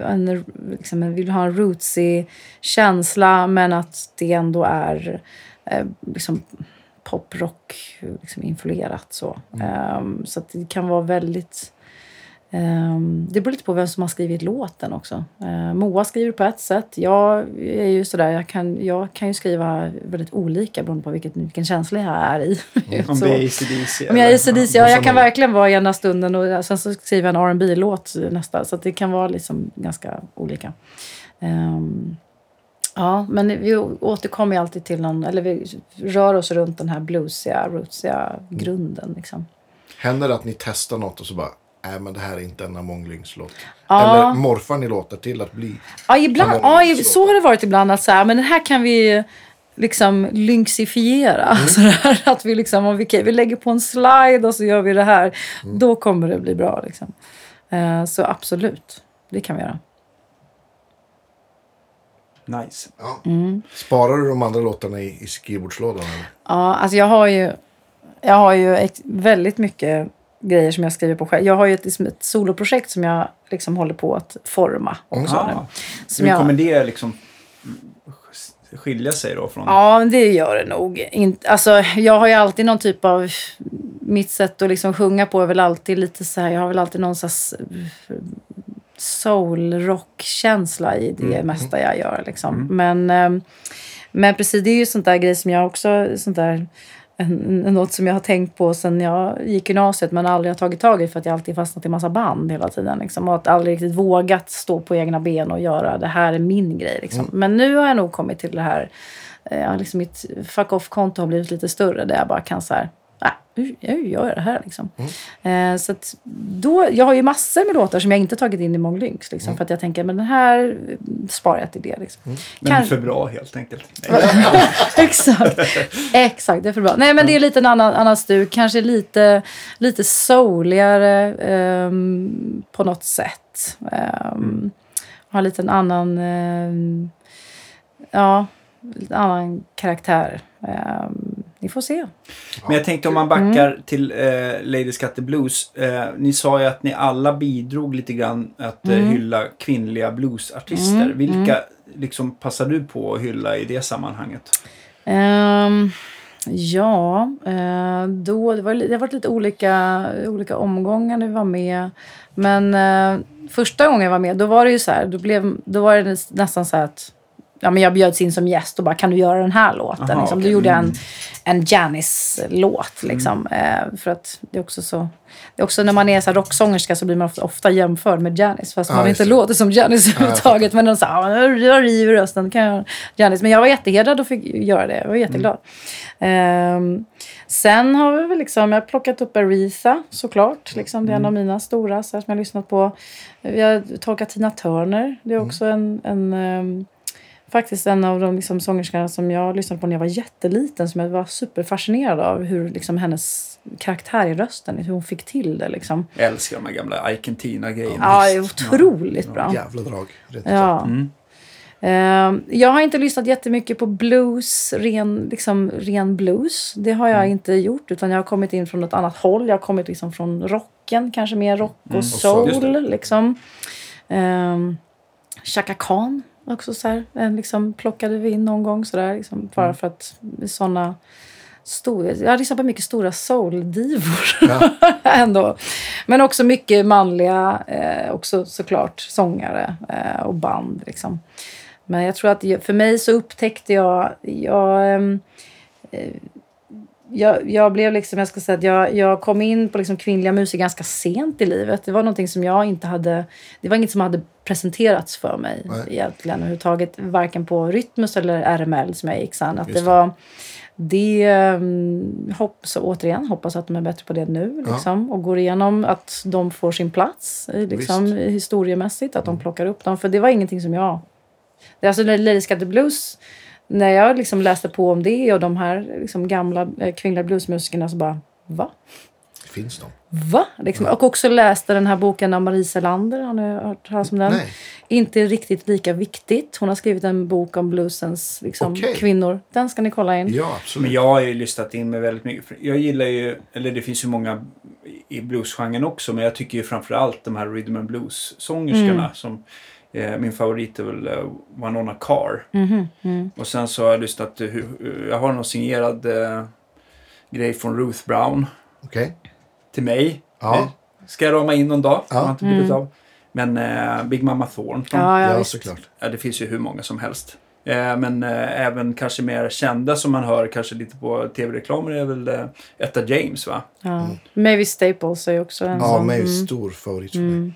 en, liksom, en vi vill ha en rootsig känsla men att det ändå är eh, liksom poprock liksom influerat så. Eh, så att det kan vara väldigt det beror lite på vem som har skrivit låten också. Uh, Moa skriver på ett sätt. Jag är ju sådär, jag kan, jag kan ju skriva väldigt olika beroende på vilket, vilken känsla jag är i. Om Så- vi är ACDC. om jag är ACDC, ja, jag kan verkligen vara i ena stunden och sen så skriver jag en rb låt nästa. Så att det kan vara liksom ganska olika. Ehm, ja, men vi återkommer ju alltid till någon, eller vi rör oss runt den här bluesiga, rootsiga grunden. Liksom. Händer det att ni testar något och så bara, nej men det här är inte en Amonglings-låt. Ja. Eller morfar ni låtar till att bli? Ja, ibland, ja, så har det varit ibland. Att så här, men den här kan vi liksom lynxifiera. Att vi, liksom, om vi, kan- vi lägger på en slide och så gör vi det här. Då kommer det bli bra. Liksom. Eh, så absolut, det kan vi göra. Nice. Ja. Mm. Sparar du de andra låtarna i, i skrivbordslådan? Eller? Ja, alltså jag har ju, jag har ju väldigt mycket grejer som jag skriver på själv. Jag har ju ett, liksom ett soloprojekt som jag liksom håller på att forma också nu. Som jag, kommer det liksom skilja sig då från... Ja, men det gör det nog. Inte, alltså, jag har ju alltid någon typ av... Mitt sätt att liksom sjunga på är väl alltid lite så här... Jag har väl alltid någon slags soul-rock-känsla i det mesta jag gör. Liksom. Men, ehm, men precis, det är ju sånt där grej som jag också... Sånt där, en, något som jag har tänkt på sen jag gick gymnasiet men aldrig har tagit tag i för att jag alltid fastnat i massa band hela tiden. Liksom, och att aldrig riktigt vågat stå på egna ben och göra det här är min grej. Liksom. Men nu har jag nog kommit till det här Ja, liksom mitt fuck off-konto har blivit lite större där jag bara kan så här, nej, nu nu gör jag det här liksom. Eh, så då, jag har ju massor med låtar som jag inte tagit in i Monglynx liksom, för att jag tänker, men den här sparar jag till det liksom. Den är Kan- för bra helt enkelt. Exakt. Exakt, det är för bra. Nej, men det är lite en annan, annan stuk. Kanske lite, lite souligare ehm, på något sätt. Um, Har lite en annan... ehm, ja, lite annan karaktär. Ni får se. Men jag tänkte om man backar till eh, Lady Scatter Blues. Eh, ni sa ju att ni alla bidrog lite grann att eh, hylla kvinnliga bluesartister. Vilka liksom passar du på att hylla i det sammanhanget? Ehm, ja, eh, då, det, var, det har varit lite olika, olika omgångar när vi var med. Men eh, första gången jag var med, då var det ju så här, då, blev, då var det nästan så här att ja, men jag bjöds in som gäst och bara kan du göra den här låten? Aha, liksom. Då okej. gjorde jag en, Mm. en Janis-låt. Liksom. Eh, för att det är också så... Det är också när man är så här rocksångerska så blir man ofta, jämförd med Janis. Fast Ja, man inte det. låter som Janis överhuvudtaget. men de sa ja, jag river rösten. Kan jag Janis. Men jag var jättehedrad och fick göra det. Jag var jätteglad. Ehm, sen har vi väl liksom, jag har plockat upp Aretha såklart. Liksom, det är en av mina stora så här, som jag har lyssnat på. Vi har tolkat Tina Turner. Det är också en, en ehm, faktiskt en av de liksom, sångerskorna som jag lyssnade på när jag var jätteliten. Som jag var superfascinerad av. Hur liksom, hennes karaktär i rösten, hur hon fick till det. Liksom. Jag älskar de här gamla Ike Tina-grejerna. Ja, det är otroligt bra. Jävla drag. Ja. Mm. Ehm, jag har inte lyssnat jättemycket på blues, ren, liksom, ren blues. Det har jag inte gjort, utan jag har kommit in från ett annat håll. Jag har kommit liksom från rocken, kanske mer rock och soul. Just soul. Liksom. Um, Chaka Khan också så här, en liksom plockade vi in någon gång sådär. Liksom, bara för att sådana stor, jag har lyssnat på mycket stora soul-divor ändå. Men också mycket manliga, eh, också såklart sångare eh, och band. Liksom. Men jag tror att för mig så upptäckte jag, jag ehm, jag, jag blev liksom, jag ska säga att jag, jag kom in på liksom kvinnliga musiker ganska sent i livet. Det var någonting som jag inte hade, det var inget som hade presenterats för mig Nej. egentligen överhuvudtaget. Varken på Rytmus eller RML som jag gick sen. Att Just det var, det, um, hopp, så återigen, hoppas att de är bättre på det nu. Ja. Liksom, och går igenom att de får sin plats eh, liksom, Visst. Mm. historiemässigt. Att de plockar upp dem. För det var ingenting som jag... Det, alltså Scatter Blues, när jag liksom läste på om det och de här liksom gamla eh, kvinnliga bluesmusikerna så bara, va? Finns de? Va? Liksom. Och också läste den här boken av Marie Selander. Har ni hört talas om den? Nej. Inte riktigt lika viktigt. Hon har skrivit en bok om bluesens liksom, Okej. kvinnor. Den ska ni kolla in. Ja, absolut. Men jag har ju lyssnat in mig väldigt mycket. Jag gillar ju, eller det finns ju många i bluesgenren också, men jag tycker ju framförallt de här rhythm and blues-sångerskorna. Som, eh, min favorit är väl eh, Winona Carr. Mhm, mm. Och sen så har jag lyssnat, eh, hu- jag har någon signerad eh, grej från Ruth Brown Okej. till mig. Ja. Eh, Ska jag rama in någon dag. Ja. Har inte blivit av. Men eh, Big Mama Thornton. Ja, ja, Ja, såklart. Ja, det finns ju hur många som helst. Eh, men eh, även kanske mer kända som man hör kanske lite på tv-reklamer är väl eh, Etta James va? Ja. Mavis Staples är också en Ja, sån. mig Mm. stor favorit för mig.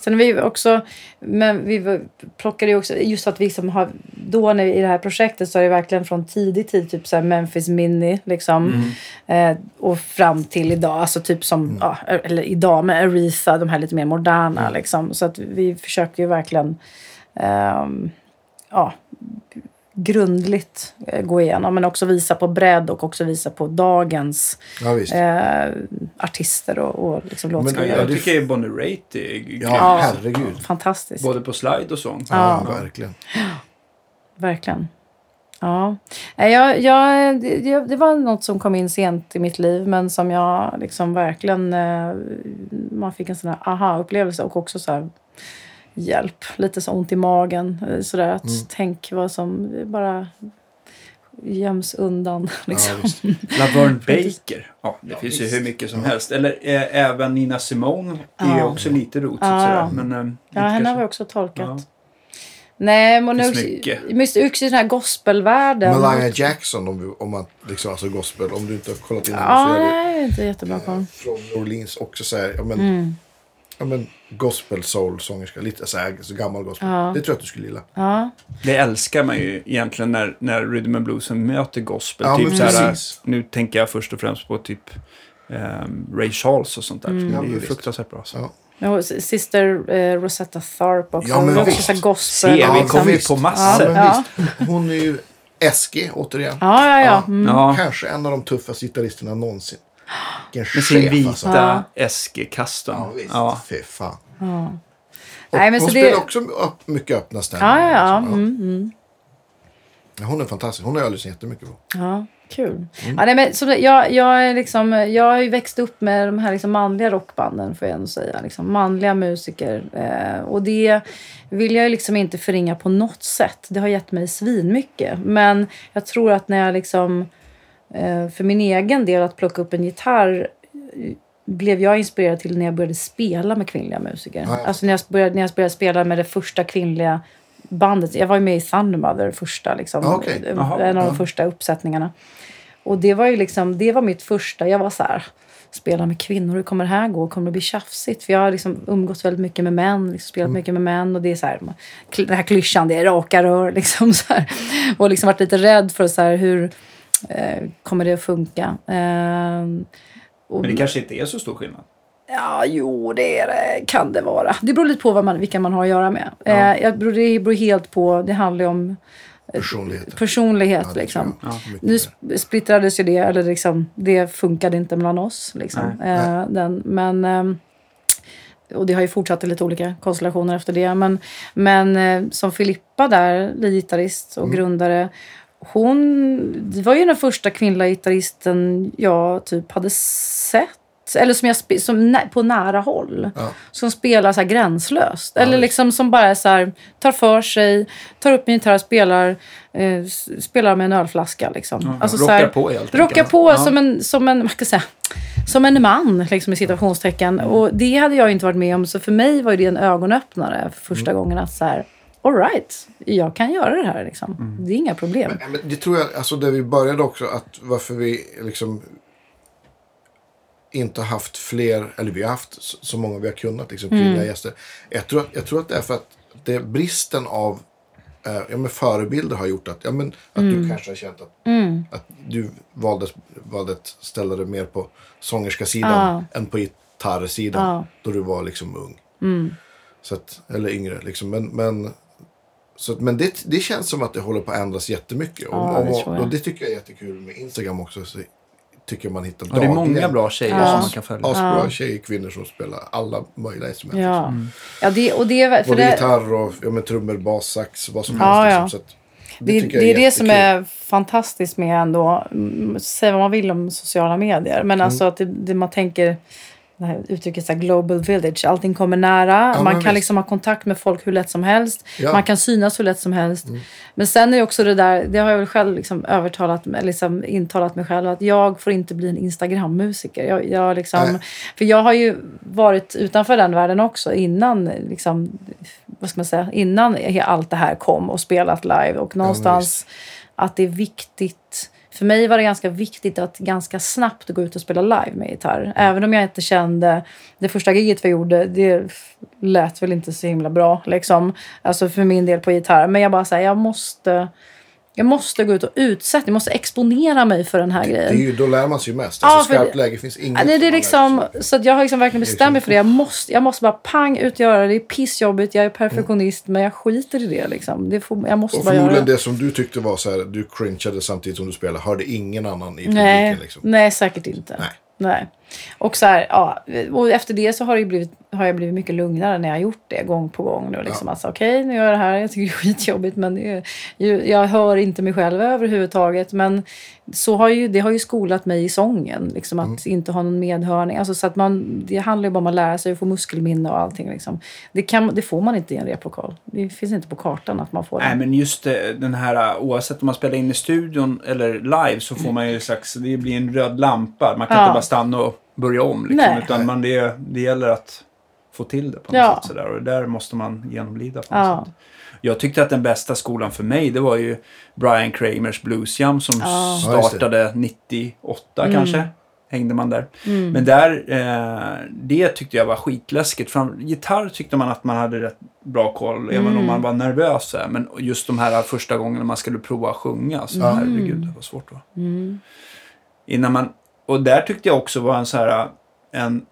Sen har vi också, men vi plockade ju också, just att vi liksom har, då när vi, i det här projektet så är det verkligen från tidig tid, typ så Memphis Mini liksom. Eh, och fram till idag, alltså typ som, ja, eller idag med Aretha, de här lite mer moderna liksom. Så att vi försöker ju verkligen, ehm, ja, grundligt eh, gå igenom. Men också visa på bredd och också visa på dagens Ja, eh, artister och, och liksom Men- Ja, låtskrivare. jag tycker Bonnie Raitt är. Ja, herregud. Fantastiskt. Både på slide och sång. Ja, verkligen. Verkligen. Ja. Jag, jag, det, det var något som kom in sent i mitt liv men som jag liksom verkligen... eh, Man fick en sån här aha-upplevelse och också så här hjälp. Lite så ont i magen. eh, Sådär att tänk vad som bara göms undan. Liksom. Ja, visst. Laverne Baker. Ja, det finns ju hur mycket som helst. Eller eh, även Nina Simone är Ja. också lite rotigt Ja, sådär. ja. Men, eh, Ja, henne har vi också tolkat. Ja. Nej, men mycket. mycket också i den här gospelvärlden. Malaya Jackson, om, om man liksom, alltså gospel, om du inte har kollat in henne Ja, så är det nej, inte jättebra koll. från New Orleans också så här, ja men, Mm. Ja, men gospel soul sångerska, lite så här, så gammal gospel. Ja. Det tror jag att du skulle gilla. Ja, Det älskar man ju egentligen när, när rhythm and bluesen möter gospel. Ja, typ så här, nu tänker jag först och främst på typ ehm, Ray Charles och sånt där. Mm. Det är ju visst. fruktansvärt bra. Så. Ja. och Sister eh, Rosetta Tharpe också. Ja, men också visst. så här gospel. Se, vi Ja, kommer ju på Ja, massor. men Ja. Hon är ju SG återigen. Ja, ja, ja. Ja. Mm. Ja, Kanske en av de tuffaste gitarristerna någonsin. Med sin vita alltså. Ja. SG-kasten. Ja, visst. Ja. Fy fan. Ja. Och Nej, men hon så det- spelar också upp, mycket öppna stämningar. Ja, ja, ja. liksom. Mm, mm. Hon är fantastisk. Hon har jag lyssnat jättemycket på. ja kul. Ja, nej, men, så det, jag, jag, är liksom, jag har ju växt upp med de här liksom manliga rockbanden, får jag ändå säga. Liksom, manliga musiker. Eh, och det vill jag ju liksom inte förringa på något sätt. Det har gett mig svinmycket. Men jag tror att när jag liksom, eh, för min egen del, att plocka upp en gitarr eh, blev jag inspirerad till när jag började spela med kvinnliga musiker. Ja, ja. Alltså när jag, började, när jag började spela med det första kvinnliga bandet. Jag var ju med i Thundermother, första liksom. Ja, okej. Jaha, en av de första uppsättningarna. Och det var ju liksom, det var mitt första. Jag var så här, spela med kvinnor, hur kommer det här gå? Kommer det bli tjafsigt? För jag har liksom umgått väldigt mycket med män, liksom spelat mycket med män och det är så här, den här klyschan, det är raka rör liksom så här. Och liksom varit lite rädd för så här, hur eh, kommer det att funka? Eh, och, Men det kanske inte är så stor skillnad. Ja, jo, det är det. kan det vara. Det beror lite på vad man, vilka man har att göra med. Eh, jag beror, det beror helt på, det handlar ju om Personligheten. personlighet. Ja, det liksom. Mycket Nu splittrades ju det, eller liksom, det funkade inte mellan oss. Liksom. Nej. Eh, den, men, ehm, och det har ju fortsatt i lite olika konstellationer efter det. Men, men eh, som Filippa där, gitarrist och grundare, hon det var ju den första kvinnliga gitarristen jag typ hade sett eller som jag som nä, på nära håll. Ja. Som spelar så gränslöst. eller liksom som bara så här, tar för sig, tar upp en gitarr och spelar, eh, spelar med en ölflaska. Liksom. alltså, så rockar här, på helt Rockar enkelt. på Ja. som en, som en, ska jag säga, som en man, liksom, i citationstecken. Mm. Och det hade jag inte varit med om. Så för mig var det en ögonöppnare för första Mm. gången. att så här, all right, jag kan göra det här. Liksom. Mm. Det är inga problem. Ja, men det tror jag, alltså där vi började också, att varför vi liksom inte har haft fler, eller vi har haft så, många vi har kunnat, liksom kvinnliga Mm. gäster. Jag tror, att, jag tror att det är för att det är bristen av eh, ja, men förebilder har gjort att, ja, men, att Mm. du kanske har känt att, att du valde, valde att ställa dig mer på sångerska-sidan än på gitarrsidan. Mm. då du var liksom ung. Så att, eller yngre liksom. Men, men, så men det, det känns som att det håller på att ändras jättemycket. Ja, och, det och, och det tycker jag är jättekul med Instagram också. Så tycker man hittar Och det är många bra tjejer Ja. som man kan följa. Asbra tjejer, kvinnor som spelar alla möjliga instrument. Ja, Mm. ja det, och det, är- för Både det, gitarr och ja, men trummor, bas, sax, vad som Ja, helst. ja. Liksom. Så att, det, tycker det jag är det som är fantastiskt med ändå, mm, säga vad man vill om sociala medier, Mm. men alltså att det, det man tänker, det här uttrycket så här, global village, allting kommer nära, Ja, man kan visst. liksom ha kontakt med folk hur lätt som helst, Ja. Mm. man kan synas hur lätt som helst. Men sen är också det där, det har jag väl själv liksom övertalat, liksom intalat mig själv, att jag får inte bli en Instagram-musiker. Jag, jag liksom, Nej. för jag har ju varit utanför den världen också innan, liksom, vad ska man säga, innan allt det här kom och spelat live. Och någonstans att det är viktigt. För mig var det ganska viktigt att ganska snabbt gå ut och spela live med gitarr. Även om jag inte kände... Det första giget vi gjorde, det lät väl inte så himla bra. Liksom. Alltså för min del på gitarr. Men jag bara säger, jag måste... Jag måste gå ut och utsätta, jag måste exponera mig för den här Det är grejen. ju, då lär man sig ju mest. Ja, Alltså, skarpt läge finns inget det, det är liksom, så att jag har liksom verkligen bestämt mig för det. Jag måste, jag måste bara pang ut och göra det. Det är pissjobbigt, jag är perfektionist, men jag skiter i det. Liksom. det får, jag måste Och bara förmodligen det. det som du tyckte var så här, du cringeade samtidigt som du spelade, hörde ingen annan i publiken. Nej, Liksom. nej, säkert inte. Nej. Nej. Och, så här, ja, och efter det så har, det blivit, har jag blivit mycket lugnare när jag har gjort det gång på gång. Då, liksom. alltså, Okej, nu gör jag det här. Jag tycker det är skitjobbigt men det är, jag hör inte mig själv överhuvudtaget. Men så har ju, det har ju skolat mig i sången. Liksom, att inte ha någon medhörning. Alltså, så att man, det handlar ju bara om att lära sig att få muskelminne och allting. Liksom. Det, kan, det får man inte i en replokal. Det finns inte på kartan att man får Nej, det. men just eh, den här, oavsett om man spelar in i studion eller live så får man ju slags, det blir en röd lampa. Man kan Ja. inte bara stanna och börja om liksom. Nej. Utan man, det, det gäller att få till det på något Ja. sätt sådär. Och där måste man genomlida på något Ja. sätt. Jag tyckte att den bästa skolan för mig det var ju Brian Kramers Blues Jam som Ja. Startade 98 Mm. kanske. Hängde man där. Men där, eh, det tyckte jag var skitläskigt. Fram, gitarr tyckte man att man hade rätt bra koll, även Mm. om man var nervös. Men just de här första gångerna man skulle prova att sjunga, så Ja. herregud, det var svårt. Va? Mm. Innan man, och där tyckte jag också var en så här, en,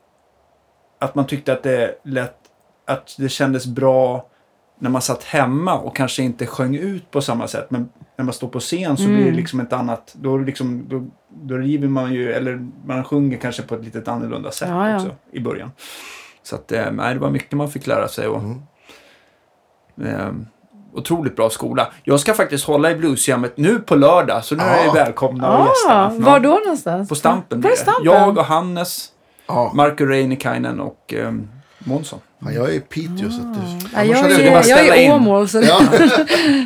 att man tyckte att det lät, att det kändes bra när man satt hemma och kanske inte sjöng ut på samma sätt. Men när man står på scen så blir det liksom ett annat, då, liksom, då, då river man ju, eller man sjunger kanske på ett lite annorlunda sätt Ja, ja. också i början. Så att, eh, nej, det var mycket man fick lära sig. Och, eh, otroligt bra skola. Jag ska faktiskt hålla i bluesjammet nu på lördag, så nu är jag Ja. välkomna och Ah, gästerna. var då någonstans? På Stampen. På. Stampen? Jag och Hannes, Ja. Marco Reinikainen och um, Månsson. Ja, jag är i Piteå så att. Ja, annars jag, är, jag in. Åmål. Så Ja.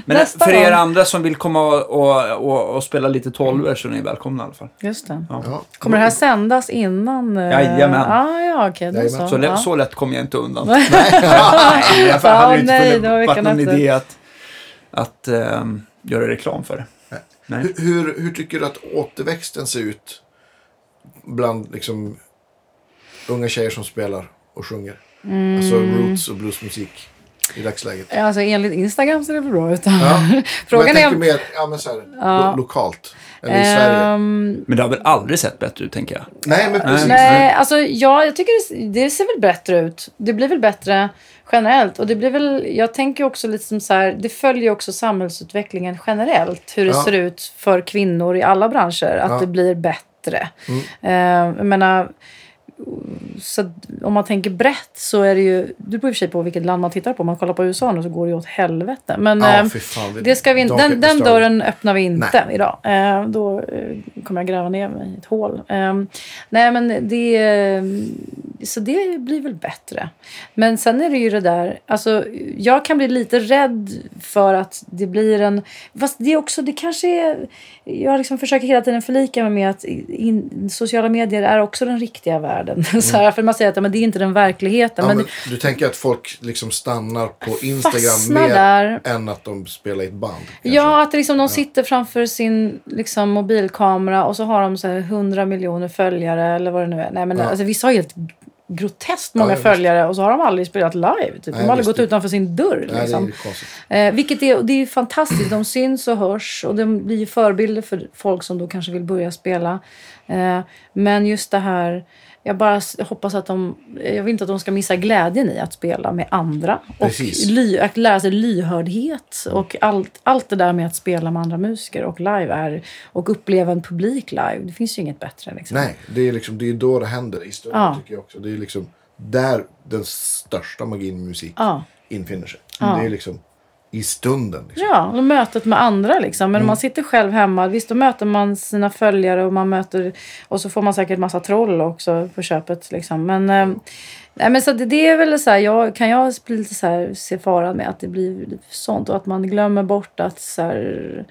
Men Nästa för er andra som vill komma och, och, och, och spela lite tolver så är ni välkomna i alla fall. Just det. Ja. Kommer det här sändas innan? eh, Jajamän. Ah, ja, Jajamän. så. Så, lätt, ja. så lätt kommer jag inte undan. Nej. Nej, jag hade inte nej, funnit- varit någon idé att, att ehm, göra reklam för det. Nej. Hur, hur, hur tycker du att återväxten ser ut bland liksom, unga tjejer som spelar och sjunger? Alltså Mm. roots och bluesmusik i dagsläget. Alltså enligt Instagram ser det väl bra ut. Ja. Men Frågan jag är... tänker mer ja, men så här, Ja. lo- lokalt. Eller i Sverige. Ehm, Men det har väl aldrig sett bättre ut, tänker jag. Nej, men precis. nej, alltså ja, jag tycker det, det ser väl bättre ut. Det blir väl bättre generellt. Och det blir väl, jag tänker också lite som så här, det följer också samhällsutvecklingen generellt. Hur det Ja. ser ut för kvinnor i alla branscher. Att Ja. det blir bättre. Mm. Eh, jag menar, så om man tänker brett så är det ju... Det beror i och för sig på vilket land man tittar på. Om man kollar på USA nu så går det ju åt helvete. Men eh, fy fan, det- det ska vi, den, den dörren öppnar vi inte Nej. idag. Eh, då eh, kommer jag gräva ner mig i ett hål. Eh, nej, men det... Så det blir väl bättre. Men sen är det ju det där... Alltså, jag kan bli lite rädd för att det blir en... Fast det är också... Det kanske är... Jag liksom försöker hela tiden förlika mig med att in, sociala medier är också den riktiga världen. så här, för man säger att men det är inte den verkligheten. Mm. Ja, men, men, du tänker att folk liksom stannar på Instagram mer där. än att de spelar i ett band? kanske? Ja, att liksom de sitter framför sin liksom, mobilkamera och så har de så här 100 miljoner följare eller vad det nu är. Nej, men Ja. alltså, vissa har helt groteskt många Ja, följare och så har de aldrig spelat live. Typ. De Nej, har aldrig gått utanför sin dörr. Nej, Liksom. det är konstigt. Eh, vilket är, det är fantastiskt. De syns och hörs och de blir förebilder för folk som då kanske vill börja spela. Eh, men just det här, jag bara hoppas att de, jag vill inte att de ska missa glädjen i att spela med andra. Precis. Och ly, att lära sig lyhördhet och allt, allt det där med att spela med andra musiker och live är, och uppleva en publik live. Det finns ju inget bättre. Liksom. Nej, det är, liksom, det är då det händer i stunden Ja. tycker jag också. Det är liksom där den största magin med musik Ja. infinner sig. Ja. Det är liksom i stunden. Liksom. Ja, och mötet med andra liksom. Men Mm. om man sitter själv hemma, visst då möter man sina följare och man möter och så får man säkert massa troll också på köpet liksom. Men, eh, nej, men så det, det är väl så här, jag, kan jag lite så här, se faran med att det blir sånt och att man glömmer bort att så här,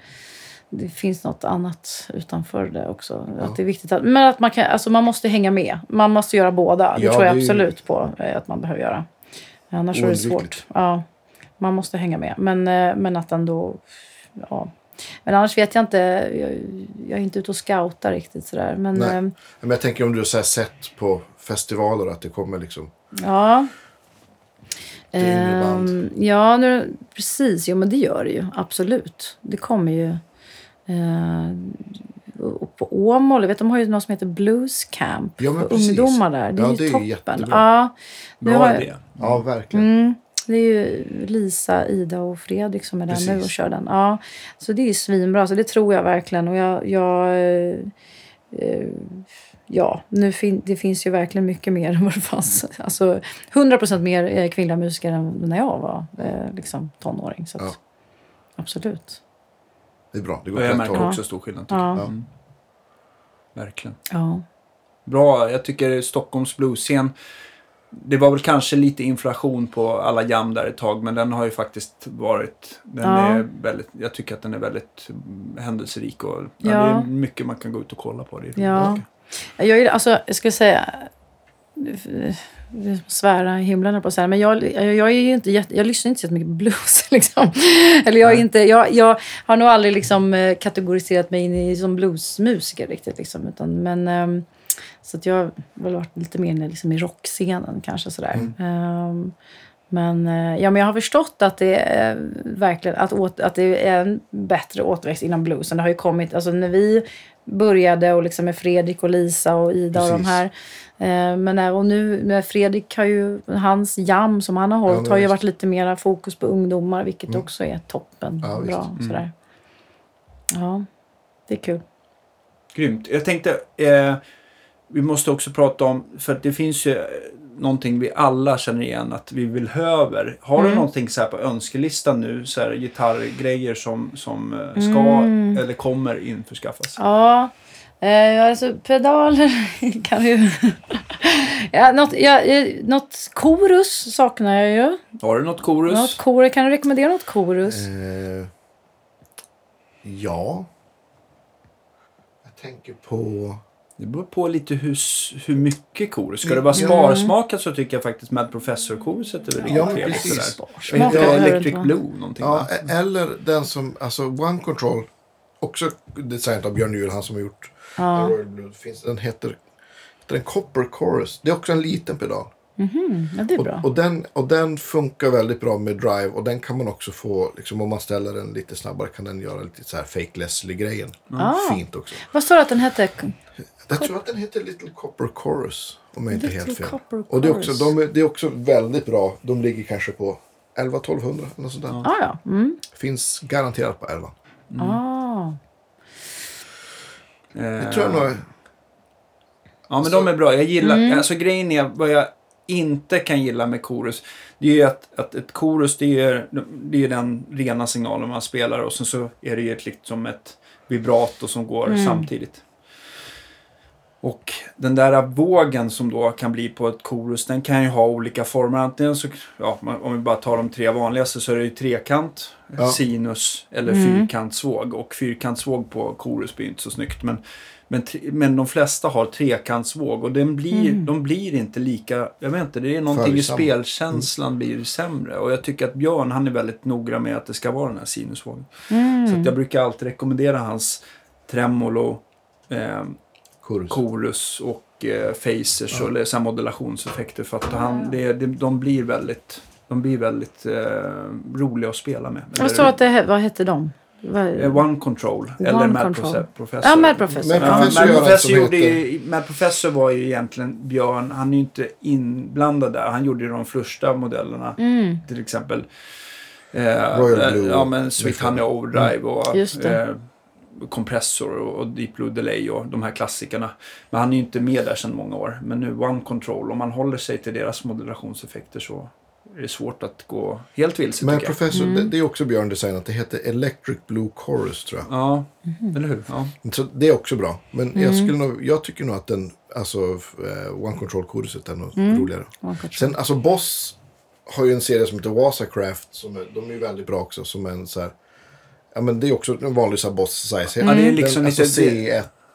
det finns något annat utanför det också. Att det är viktigt att, men att man, kan, alltså man måste hänga med. Man måste göra båda. Det Ja, tror jag det ju- absolut på eh, att man behöver göra. Annars är det svårt. Ja, man måste hänga med. Men, eh, men att ändå... Ja. Men annars vet jag inte. Jag, jag är inte ute och scoutar riktigt sådär. Men Nej. eh, Men jag tänker om du har sett på festivaler att det kommer liksom ja. Ehm, ja, nu, precis. Jo, men det gör det ju. Absolut. Det kommer ju... Eh, och på Åmål, jag vet, de har ju något som heter Blues Camp Ja, men för precis. ungdomar där. Det är Ja, ju det är ju toppen. jättebra. Ja, nu Bra har idé. Ja, verkligen. Mm, det är ju Lisa, Ida och Fredrik som är där nu Precis. och kör den. Ja, så det är ju svinbra. Så det tror jag verkligen. Och jag, jag, eh, eh, ja, nu fin- det finns ju verkligen mycket mer än vad det fanns. Alltså 100% mer eh, kvinnliga musiker än när jag var eh, liksom, tonåring. Så att, Ja. Absolut. Det är bra. Det går jag märker håll. också stor skillnad. Tycker Ja. jag. Mm. Verkligen. Ja. Bra, jag tycker Stockholms bluesscen. Det var väl kanske lite inflation på alla jam där ett tag, men den har ju faktiskt varit... Den Ja. är väldigt, jag tycker att den är väldigt händelserik och ja. Det är mycket man kan gå ut och kolla på. Det. Ja. Jag, är, alltså, jag ska säga... Svära i himlen på att säga. Men jag, jag, jag, är ju inte jätte, jag lyssnar inte så mycket på blues. Liksom. Eller jag, är inte, jag, jag har nog aldrig liksom, eh, kategoriserat mig in i, som bluesmusiker riktigt. Liksom, utan, men, ehm, så att jag har väl varit lite mer inne liksom, i rockscenen kanske. Sådär. Ehm, men, eh, ja, men jag har förstått att det är verkligen att, åt, att det är en bättre återväxt inom bluesen. Det har ju kommit, alltså när vi började och liksom med Fredrik och Lisa och Ida och de Precis. här. Eh, men eh, och nu med Fredrik har ju, hans jam som han har hållit men har ju varit lite mera fokus på ungdomar vilket också är toppen. Ja, bra. Sådär. Ja, det är kul. Grymt. Jag tänkte, eh, vi måste också prata om, för att det finns ju någonting vi alla känner igen att vi vill höver. Har Mm. du någonting så här på önskelistan nu, så här gitarrgrejer som, som eh, ska Mm. eller kommer införskaffas? Ja, eh, alltså pedaler kan ju... ja, något, ja, eh, något korus saknar jag ju. Har du något korus? Något korus. Kan du rekommendera något korus? Eh, ja. Jag tänker på... Det beror på lite hur, hur mycket korus. Ska Mm, det vara ja. sparsmakat så tycker jag faktiskt Mad Professor-koruset är väl Ja, riktigt trevligt. precis. Vad heter det? Electric. Blue någonting Ja, va? e- eller den som... Alltså One Control. Också designat av Björn Juhl, han som har gjort Ja. Royal. Finns, den heter, heter den Copper Chorus. Det är också en liten pedal. Mhm, ja, det är bra. Och, och, den, och den funkar väldigt bra med drive. Och den kan man också få, liksom, om man ställer den lite snabbare kan den göra lite så här fake Leslie-grejen. Ah. Fint också. Vad står det att den hette? Jag tror att den heter Little Copper Chorus. Om jag inte är helt Little fel. Copper Och det är, också, Chorus. de är, det är också väldigt bra. De ligger kanske på 11-1200 eller sånt där. Ah, ja. Mm. Finns garanterat på 11. Ah. Det tror jag nog. Ja, men de är bra. Jag gillar, alltså grejen är vad jag inte kan gilla med korus. Det är ju att, att ett korus, det är, det är den rena signalen man spelar och sen så är det ju ett, liksom ett vibrato som går samtidigt. Och den där vågen som då kan bli på ett korus, den kan ju ha olika former. Antingen så, ja, om vi bara tar de tre vanligaste så är det ju trekant, Ja. sinus eller fyrkantsvåg. Och fyrkantsvåg på korus blir inte så snyggt. Men, men, men de flesta har trekantsvåg och den blir, de blir inte lika, jag vet inte, det är någonting i Följsamma. spelkänslan blir sämre. Och jag tycker att Björn, han är väldigt noggrann med att det ska vara den här sinusvågen. Så att jag brukar alltid rekommendera hans tremolo, eh, Chorus. chorus och eh, phasers eller så här modulationseffekter. För att han, det, det, de blir väldigt, de blir väldigt eh, roliga att spela med. Jag sa att det, vad hette de? Eh, One Control eller One Mad Control. Profe- Professor. Ja, Mad Professor. Mad Ja, Professor Mad Professor, allt som gjorde heter- ju, Mad Professor var ju egentligen Björn, han är ju inte inblandad där. Han gjorde ju de första modellerna. Mm. Till exempel eh, Royal eh, Blue Ja, men Sweet. Honey Overdrive och eh, Kompressor och, Deep Blue Delay och de här klassikerna. Men han är ju inte med där sedan många år. Men nu One Control, om man håller sig till deras modulationseffekter så är det svårt att gå helt vilse Men. Professor, det, det är också Björn designat. Det heter Electric Blue Chorus tror jag. Ja, Mhm. eller hur? Ja. Så det är också bra. Men Mm. jag, skulle nog, jag tycker nog att den, alltså eh, One Control-choruset är nog Mm. roligare. Sen, alltså Boss har ju en serie som heter Wasacraft. Som är, de är ju väldigt bra också. Som en så här, ja men det är också en vanlig så här Boss size. Ja, det är liksom den, alltså lite-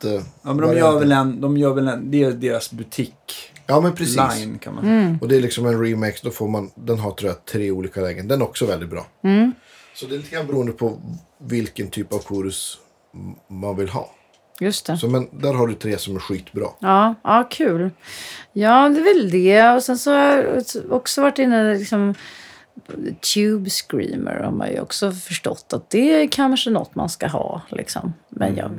C1. eh, ja, men de gör väl en, de gör väl en, det är deras butik. Ja men precis. Line kan man säga. Och det är liksom en remix. Då får man, den har tror jag tre olika lägen. Den är också väldigt bra. Så det är lite grann beroende på vilken typ av chorus man vill ha. Just det. Så men där har du tre som är skitbra. Ja, ja, kul. Ja, det är väl det. Och sen så har jag också varit inne liksom Tube Screamer har man ju också förstått att det är kanske något man ska ha. Liksom. Men jag...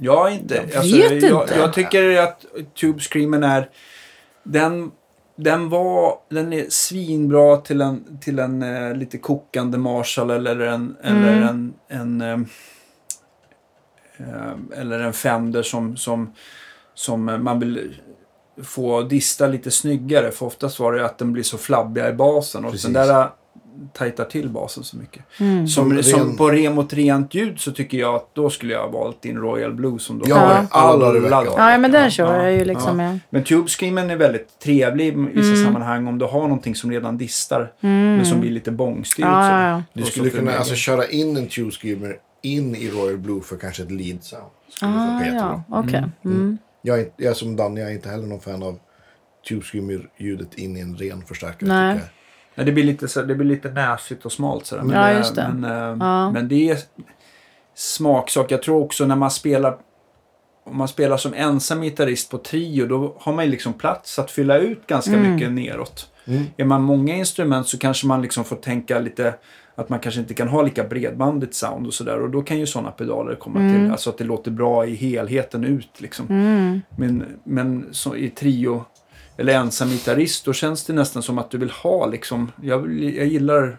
Jag är inte... Jag alltså, vet jag, inte. Jag tycker att Tube Screamen är... Den, den var... Den är svinbra till en, till en eh, lite kokande Marshall eller en... Eller Mm. en, en eh, eh, eller en Fender som, som, som man vill få dista lite snyggare. För oftast var det att den blir så flabbiga i basen. Och Precis. den där tajtar till basen så mycket. Mm. Som, Som som ren- på ren mot rent ljud så tycker jag att då skulle jag ha valt in Royal Blue som då Ja, har alla dagar. Ja, men den kör ja, jag ju liksom. ja. Ja. Men Tube Screamen är väldigt trevlig i vissa Mm. sammanhang om du har någonting som redan distar. Men som blir lite bångstyrt. Ja, ja, ja. Du skulle kunna alltså, köra in en Tube Screamer in i Royal Blue för kanske ett lead sound. Ah, ja, okej. Mm. Jag, är, jag är som Danny, jag är inte heller någon fan av Tube Screamer-ljudet in i en ren förstärkare. Nej. tycker jag. Ja, det, blir lite, så, det blir lite näsigt och smalt. Sådär. Men, Ja, det- just det. Men, eh, Ja. men det är smaksak. Jag tror också när man spelar om man spelar som ensam gitarrist på trio då har man ju liksom plats att fylla ut ganska Mm. mycket neråt. Mm. Är man många instrument så kanske man liksom får tänka lite att man kanske inte kan ha lika bredbandigt sound och sådär. Och då kan ju sådana pedaler komma till. Alltså att det låter bra i helheten ut liksom. Mm. Men, men så i trio eller ensam gitarrist då känns det nästan som att du vill ha liksom. Jag, vill, jag gillar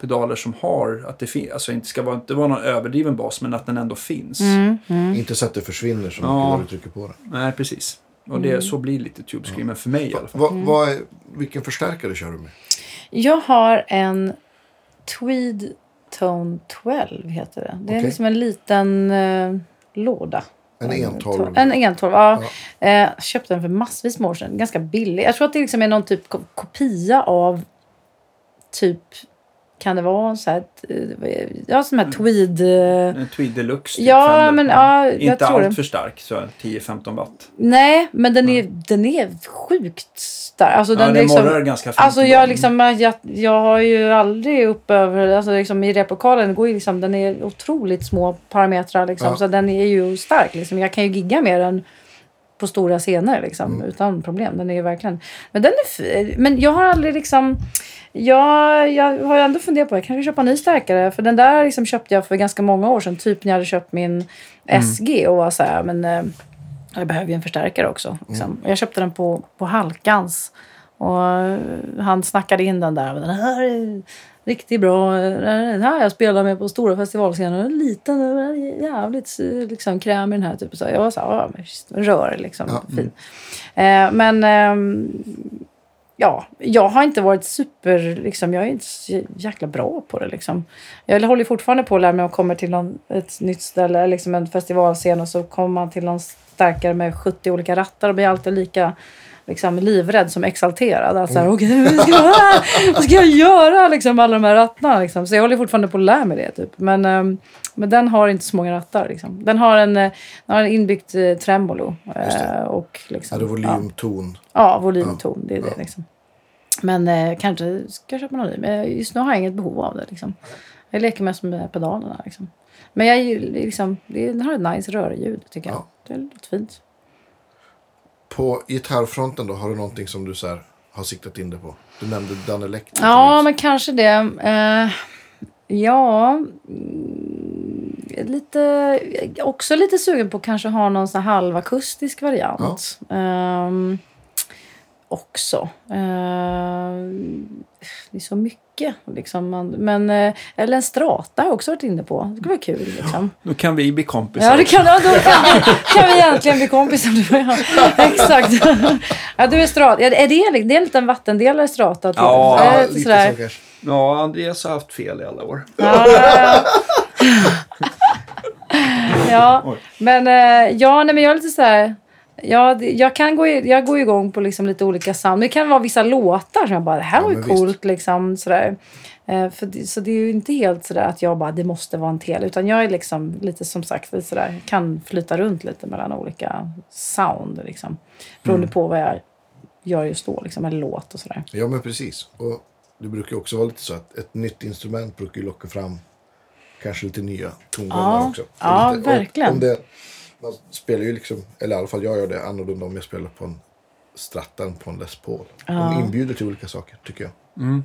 pedaler som har att det finns. Alltså inte ska vara, inte vara någon överdriven bas men att den ändå finns. Mm. Mm. Inte så att det försvinner så mycket Ja. när du trycker på det. Nej precis. Och det, så blir lite Tube Screamer för mig i alla fall. Va, vad är, vilken förstärkare kör du med? Jag har en Tweed Tone 12 heter det. Det är liksom en liten eh, låda. En entolv? En entolv, ja. Eh, jag köpte den för massvis med år sedan. Ganska billig. Jag tror att det liksom är någon typ ko- kopia av typ kan det vara så här, eh, ja, sån här tweed... eh, En Tweed Deluxe. typ, Ja, Fender. men ja, jag Inte tror allt det. för stark, så 10-15 watt. Nej, men den är, den är sjukt stark. Alltså, Ja, den den liksom, morrar ganska fint. Alltså jag, liksom, jag, jag har ju aldrig upp över, alltså liksom i replokalen, går ju liksom, den är otroligt små parametrar liksom, Ja. så den är ju stark. Liksom. Jag kan ju gigga med den på stora scener liksom, Mm. utan problem. Den är verkligen, men den är Men jag har aldrig liksom, jag, jag har ändå funderat på att jag kanske köpa en ny stärkare. För den där liksom köpte jag för ganska många år sedan, typ när jag hade köpt min SG och var så här, men eh, jag behöver ju en förstärkare också. Liksom. Mm. Jag köpte den på, på Halkans. Och han snackade in den där. Den här är riktigt bra. Den här jag spelar med på stora festivalscener. En liten, jävligt liksom, krämig den här. Typ. Så jag var så här, rör liksom. Ja. Fin. Eh, men ehm, ja, jag har inte varit super, liksom, jag är inte så jäkla bra på det. Liksom. Jag håller fortfarande på att lära mig och kommer till någon, ett nytt ställe, liksom en festivalscen och så kommer man till någon starkare med 70 olika rattar och blir alltid lika liksom, livrädd som exalterad. Alltså, mm. okay, vad, ska jag, vad ska jag göra liksom, alla de här rattarna? Liksom. Så jag håller fortfarande på att lära mig det. Typ. Men, um, men den har inte så många rattar. Liksom. Den har en, den har en inbyggt uh, tremolo. Uh, och, liksom, ja, det är volym, ton. Ja, volym, ton. Det är det. Liksom. Men uh, kanske ska jag köpa någon ny. Men just nu har jag inget behov av det. Liksom. Jag leker mest med pedalerna. Liksom. Men jag, liksom, det, den har ett nice rörljud tycker jag. Ja. Det låter fint. På gitarrfronten då, har du någonting som du så här, har siktat in dig på? Du nämnde Dan Electric. Ja, men kanske det. Uh, ja, mm, lite, också lite sugen på att kanske ha någon sån halvakustisk variant. Ja. Um, också. Uh, det är så mycket. Liksom. Men, eh, eller en strata har jag också varit inne på. Det skulle vara kul. Liksom. Då kan vi bli kompisar. Ja, det kan, då kan, vi, kan vi äntligen bli kompisar. Exakt. Ja, du är strata. Ja, är det, det är en liten vattendelare strata? Till. Ja, är lite så kanske. Ja, Andreas har haft fel i alla år. Ja, ja, ja. ja men, eh, ja, nej, men jag är lite så här... Ja, det, jag, kan gå, jag går igång på liksom lite olika sound. Det kan vara vissa låtar som jag bara, det här var ju coolt. Liksom, sådär. Eh, för, så det är ju inte helt sådär att jag bara, det måste vara en tel. Utan jag är liksom lite som sagt, lite sådär, kan flyta runt lite mellan olika sound. Liksom, beroende mm. på vad jag gör just då, liksom, eller låt och sådär. Ja, men precis. Och det brukar också vara lite så att ett nytt instrument brukar locka fram kanske lite nya tongångar ja, också. Ja, lite, verkligen. Om det, man spelar ju liksom, eller i alla fall jag gör det annorlunda om jag spelar på en Strattan på en Les Paul. Ja. De inbjuder till olika saker, tycker jag. Mm.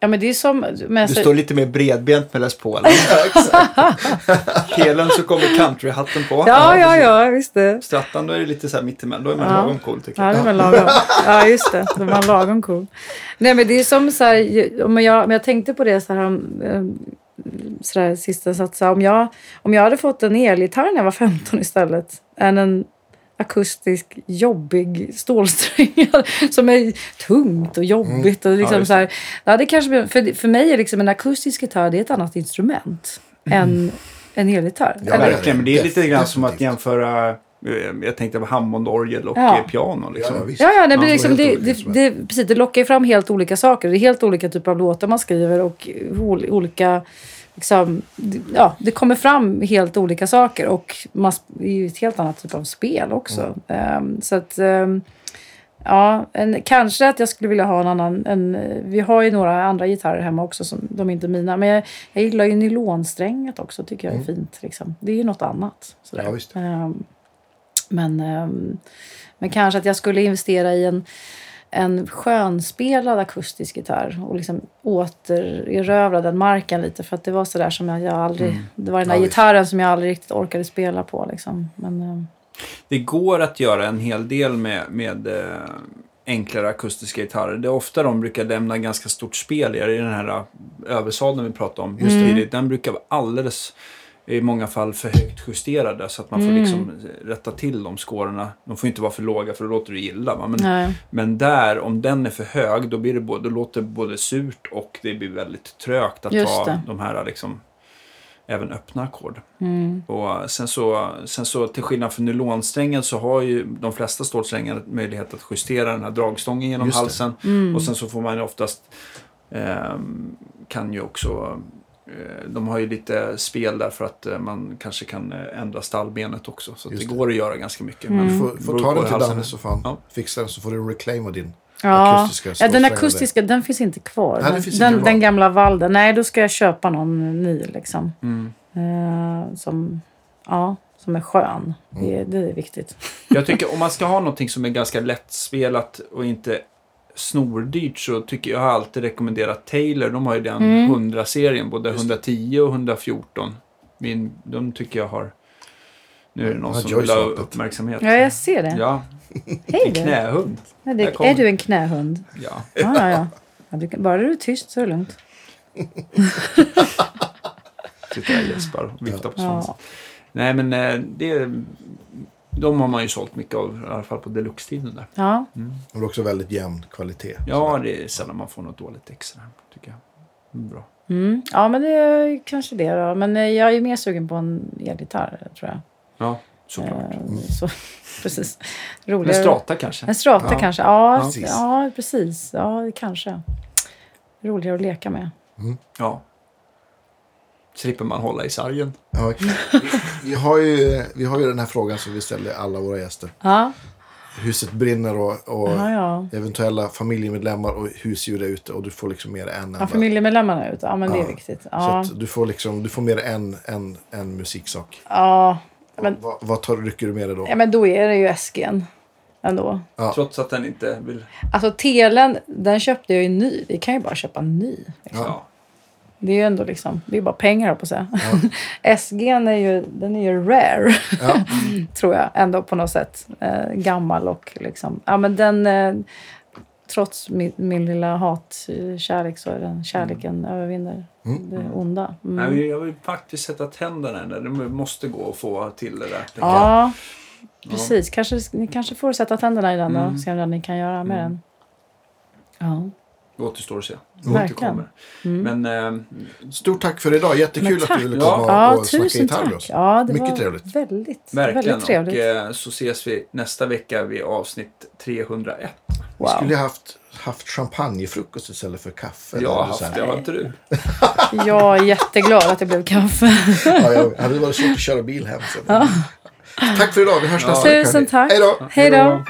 Ja, men det är som... Men du står lite mer bredbent med Les Paul. Helen så kommer countryhatten på. Ja, ja, ja, visst det. Strattan, då är det lite så här mittemellan. Då är man ja. lagom cool tycker jag. Ja, är man lagom. Ja, just det. Då är man lagom cool. Nej, men det är som så här, om jag, om jag tänkte på det så här, um, sådär sista satsa. Om jag, om jag hade fått en elgitarr när jag var 15 istället än en akustisk jobbig stålsträngar som är tungt och jobbigt. Mm. Och liksom ja, så här, ja, det kanske, för, för mig är liksom en akustisk gitarr det är ett annat instrument mm. än en elgitarr. Ja, verkligen. Men det är lite grann som att jämföra jag tänkte på Hammondorgel och ja. piano. Liksom. Ja, ja, ja, det, blir liksom, det, det, det, precis, det lockar fram helt olika saker. Det är helt olika typer av låtar man skriver och olika... Liksom, ja, det kommer fram helt olika saker och man, det är ju ett helt annat typ av spel också. Mm. Um, så att... Um, Ja, en, kanske att jag skulle vilja ha en annan. En, vi har ju några andra gitarrer hemma också, som, de är inte mina. Men jag, jag gillar ju nylonstränget också, tycker jag är mm. fint. Liksom. Det är ju något annat. Sådär. Ja, visst. Um, men, um, men kanske att jag skulle investera i en, en skönspelad akustisk gitarr och liksom återerövra den marken lite. För att det var sådär som jag, jag aldrig... Mm. Det var den där ja, gitarren som jag aldrig riktigt orkade spela på. Liksom. Men, um... Det går att göra en hel del med, med äh, enklare akustiska gitarrer. Det är ofta de brukar lämna ganska stort spel i den här äh, översaden vi pratade om just mm. tidigt. Den brukar vara alldeles i många fall för högt justerade så att man får mm. liksom rätta till de skårorna. De får inte vara för låga för då låter det illa. Va? Men, men där, om den är för hög, då, blir det både, då låter det både surt och det blir väldigt trögt att Just ta det. de här liksom, även öppna ackord. Mm. Och sen så, sen så till skillnad från nylonsträngen så har ju de flesta stålsträngar möjlighet att justera den här dragstången genom halsen. Mm. Och sen så får man oftast eh, kan ju också de har ju lite spel där för att eh, man kanske kan eh, ändra stallbenet också. Så det, det, går att göra ganska mycket. Mm. Du får, får ta den till Danne så fan ja. fixa den så får du reclaima din ja. akustiska Ja, den akustiska den finns inte kvar. Nej, den, finns den, inte den gamla valden. Nej, då ska jag köpa någon ny liksom. Mm. Uh, som, ja, som är skön. Mm. Det, det är viktigt. Jag tycker om man ska ha någonting som är ganska lättspelat och inte snordyrt så tycker jag har alltid rekommenderat Taylor. De har ju den mm. 100-serien, både 110 och 114. Min, de tycker jag har Nu är det någon Ja, som vill ha uppmärksamhet. Ja, jag ser det. Ja, Hej en du. knähund. Ja, det, är du en knähund? Ja. Ja, ja, ja. ja du, bara du är tyst så är det lugnt. Sitter där och gäspar och viftar på svansen. Ja. Nej, men eh, det, de har man ju sålt mycket av, i alla fall på deluxe-tiden där. Ja, Och det är också väldigt jämn kvalitet. Ja, det är sällan man får något dåligt extra, tycker jag. Mm, Bra. mm. ja men det är kanske det då. Men eh, jag är mer sugen på en elgitarr, tror jag. Ja, såklart. Eh, Så, precis. Men Roligare. strata kanske? En strata Ja. kanske. Ja, Ja, ja, precis. precis. Ja, kanske. Roligare att leka med. Ja. Slipper man hålla i sargen. Ja, vi, har ju, vi har ju den här frågan som vi ställer alla våra gäster. Ja, Huset brinner och, och ja. ja. eventuella familjemedlemmar och husdjur är ute och du får liksom mer än en. ja familjemedlemmarna ut. Ja, men det är Ja. viktigt. Så du får liksom, du får mer än en, en musiksak. ja. Men, vad, vad tar, rycker du med dig då? ja, men då är det ju SG'n ändå. Ja. Trots att den inte vill... Alltså telen, den köpte jag ju ny. Vi kan ju bara köpa ny. Liksom. Ja. Det är ju ändå liksom, det är bara pengar på att säga. SG'n är ju, den är ju rare. Ja. tror jag ändå på något sätt. Eh, gammal och liksom, ja men den, eh, trots min, min lilla hatkärlek så är den kärleken övervinner det onda. Mm. Nej, jag vill faktiskt sätta tänderna i den. Det måste gå att få till det där. tänker jag. Ja, precis. Kanske, ni kanske får sätta tänderna i den Mm. och se vad ni kan göra med den. Ja, återstår att se. Verkligen. Återkommer. Men eh, Stort tack för idag. Jättekul att du ville Ja. komma ja och snacka tusen gitarr med oss. Ja, det Mycket var trevligt. väldigt, verkligen. väldigt trevligt. Och eh, så ses vi nästa vecka vid avsnitt 301. Vi wow. skulle ha haft, haft champagnefrukost istället för kaffe. Jag har haft det, har inte du? Jag är jätteglad att det blev kaffe. Ja, jag hade varit svårt att köra bil hem sen. Tack för idag. Vi hörs nästa vecka. Tusen tack. Hej då. Hej då.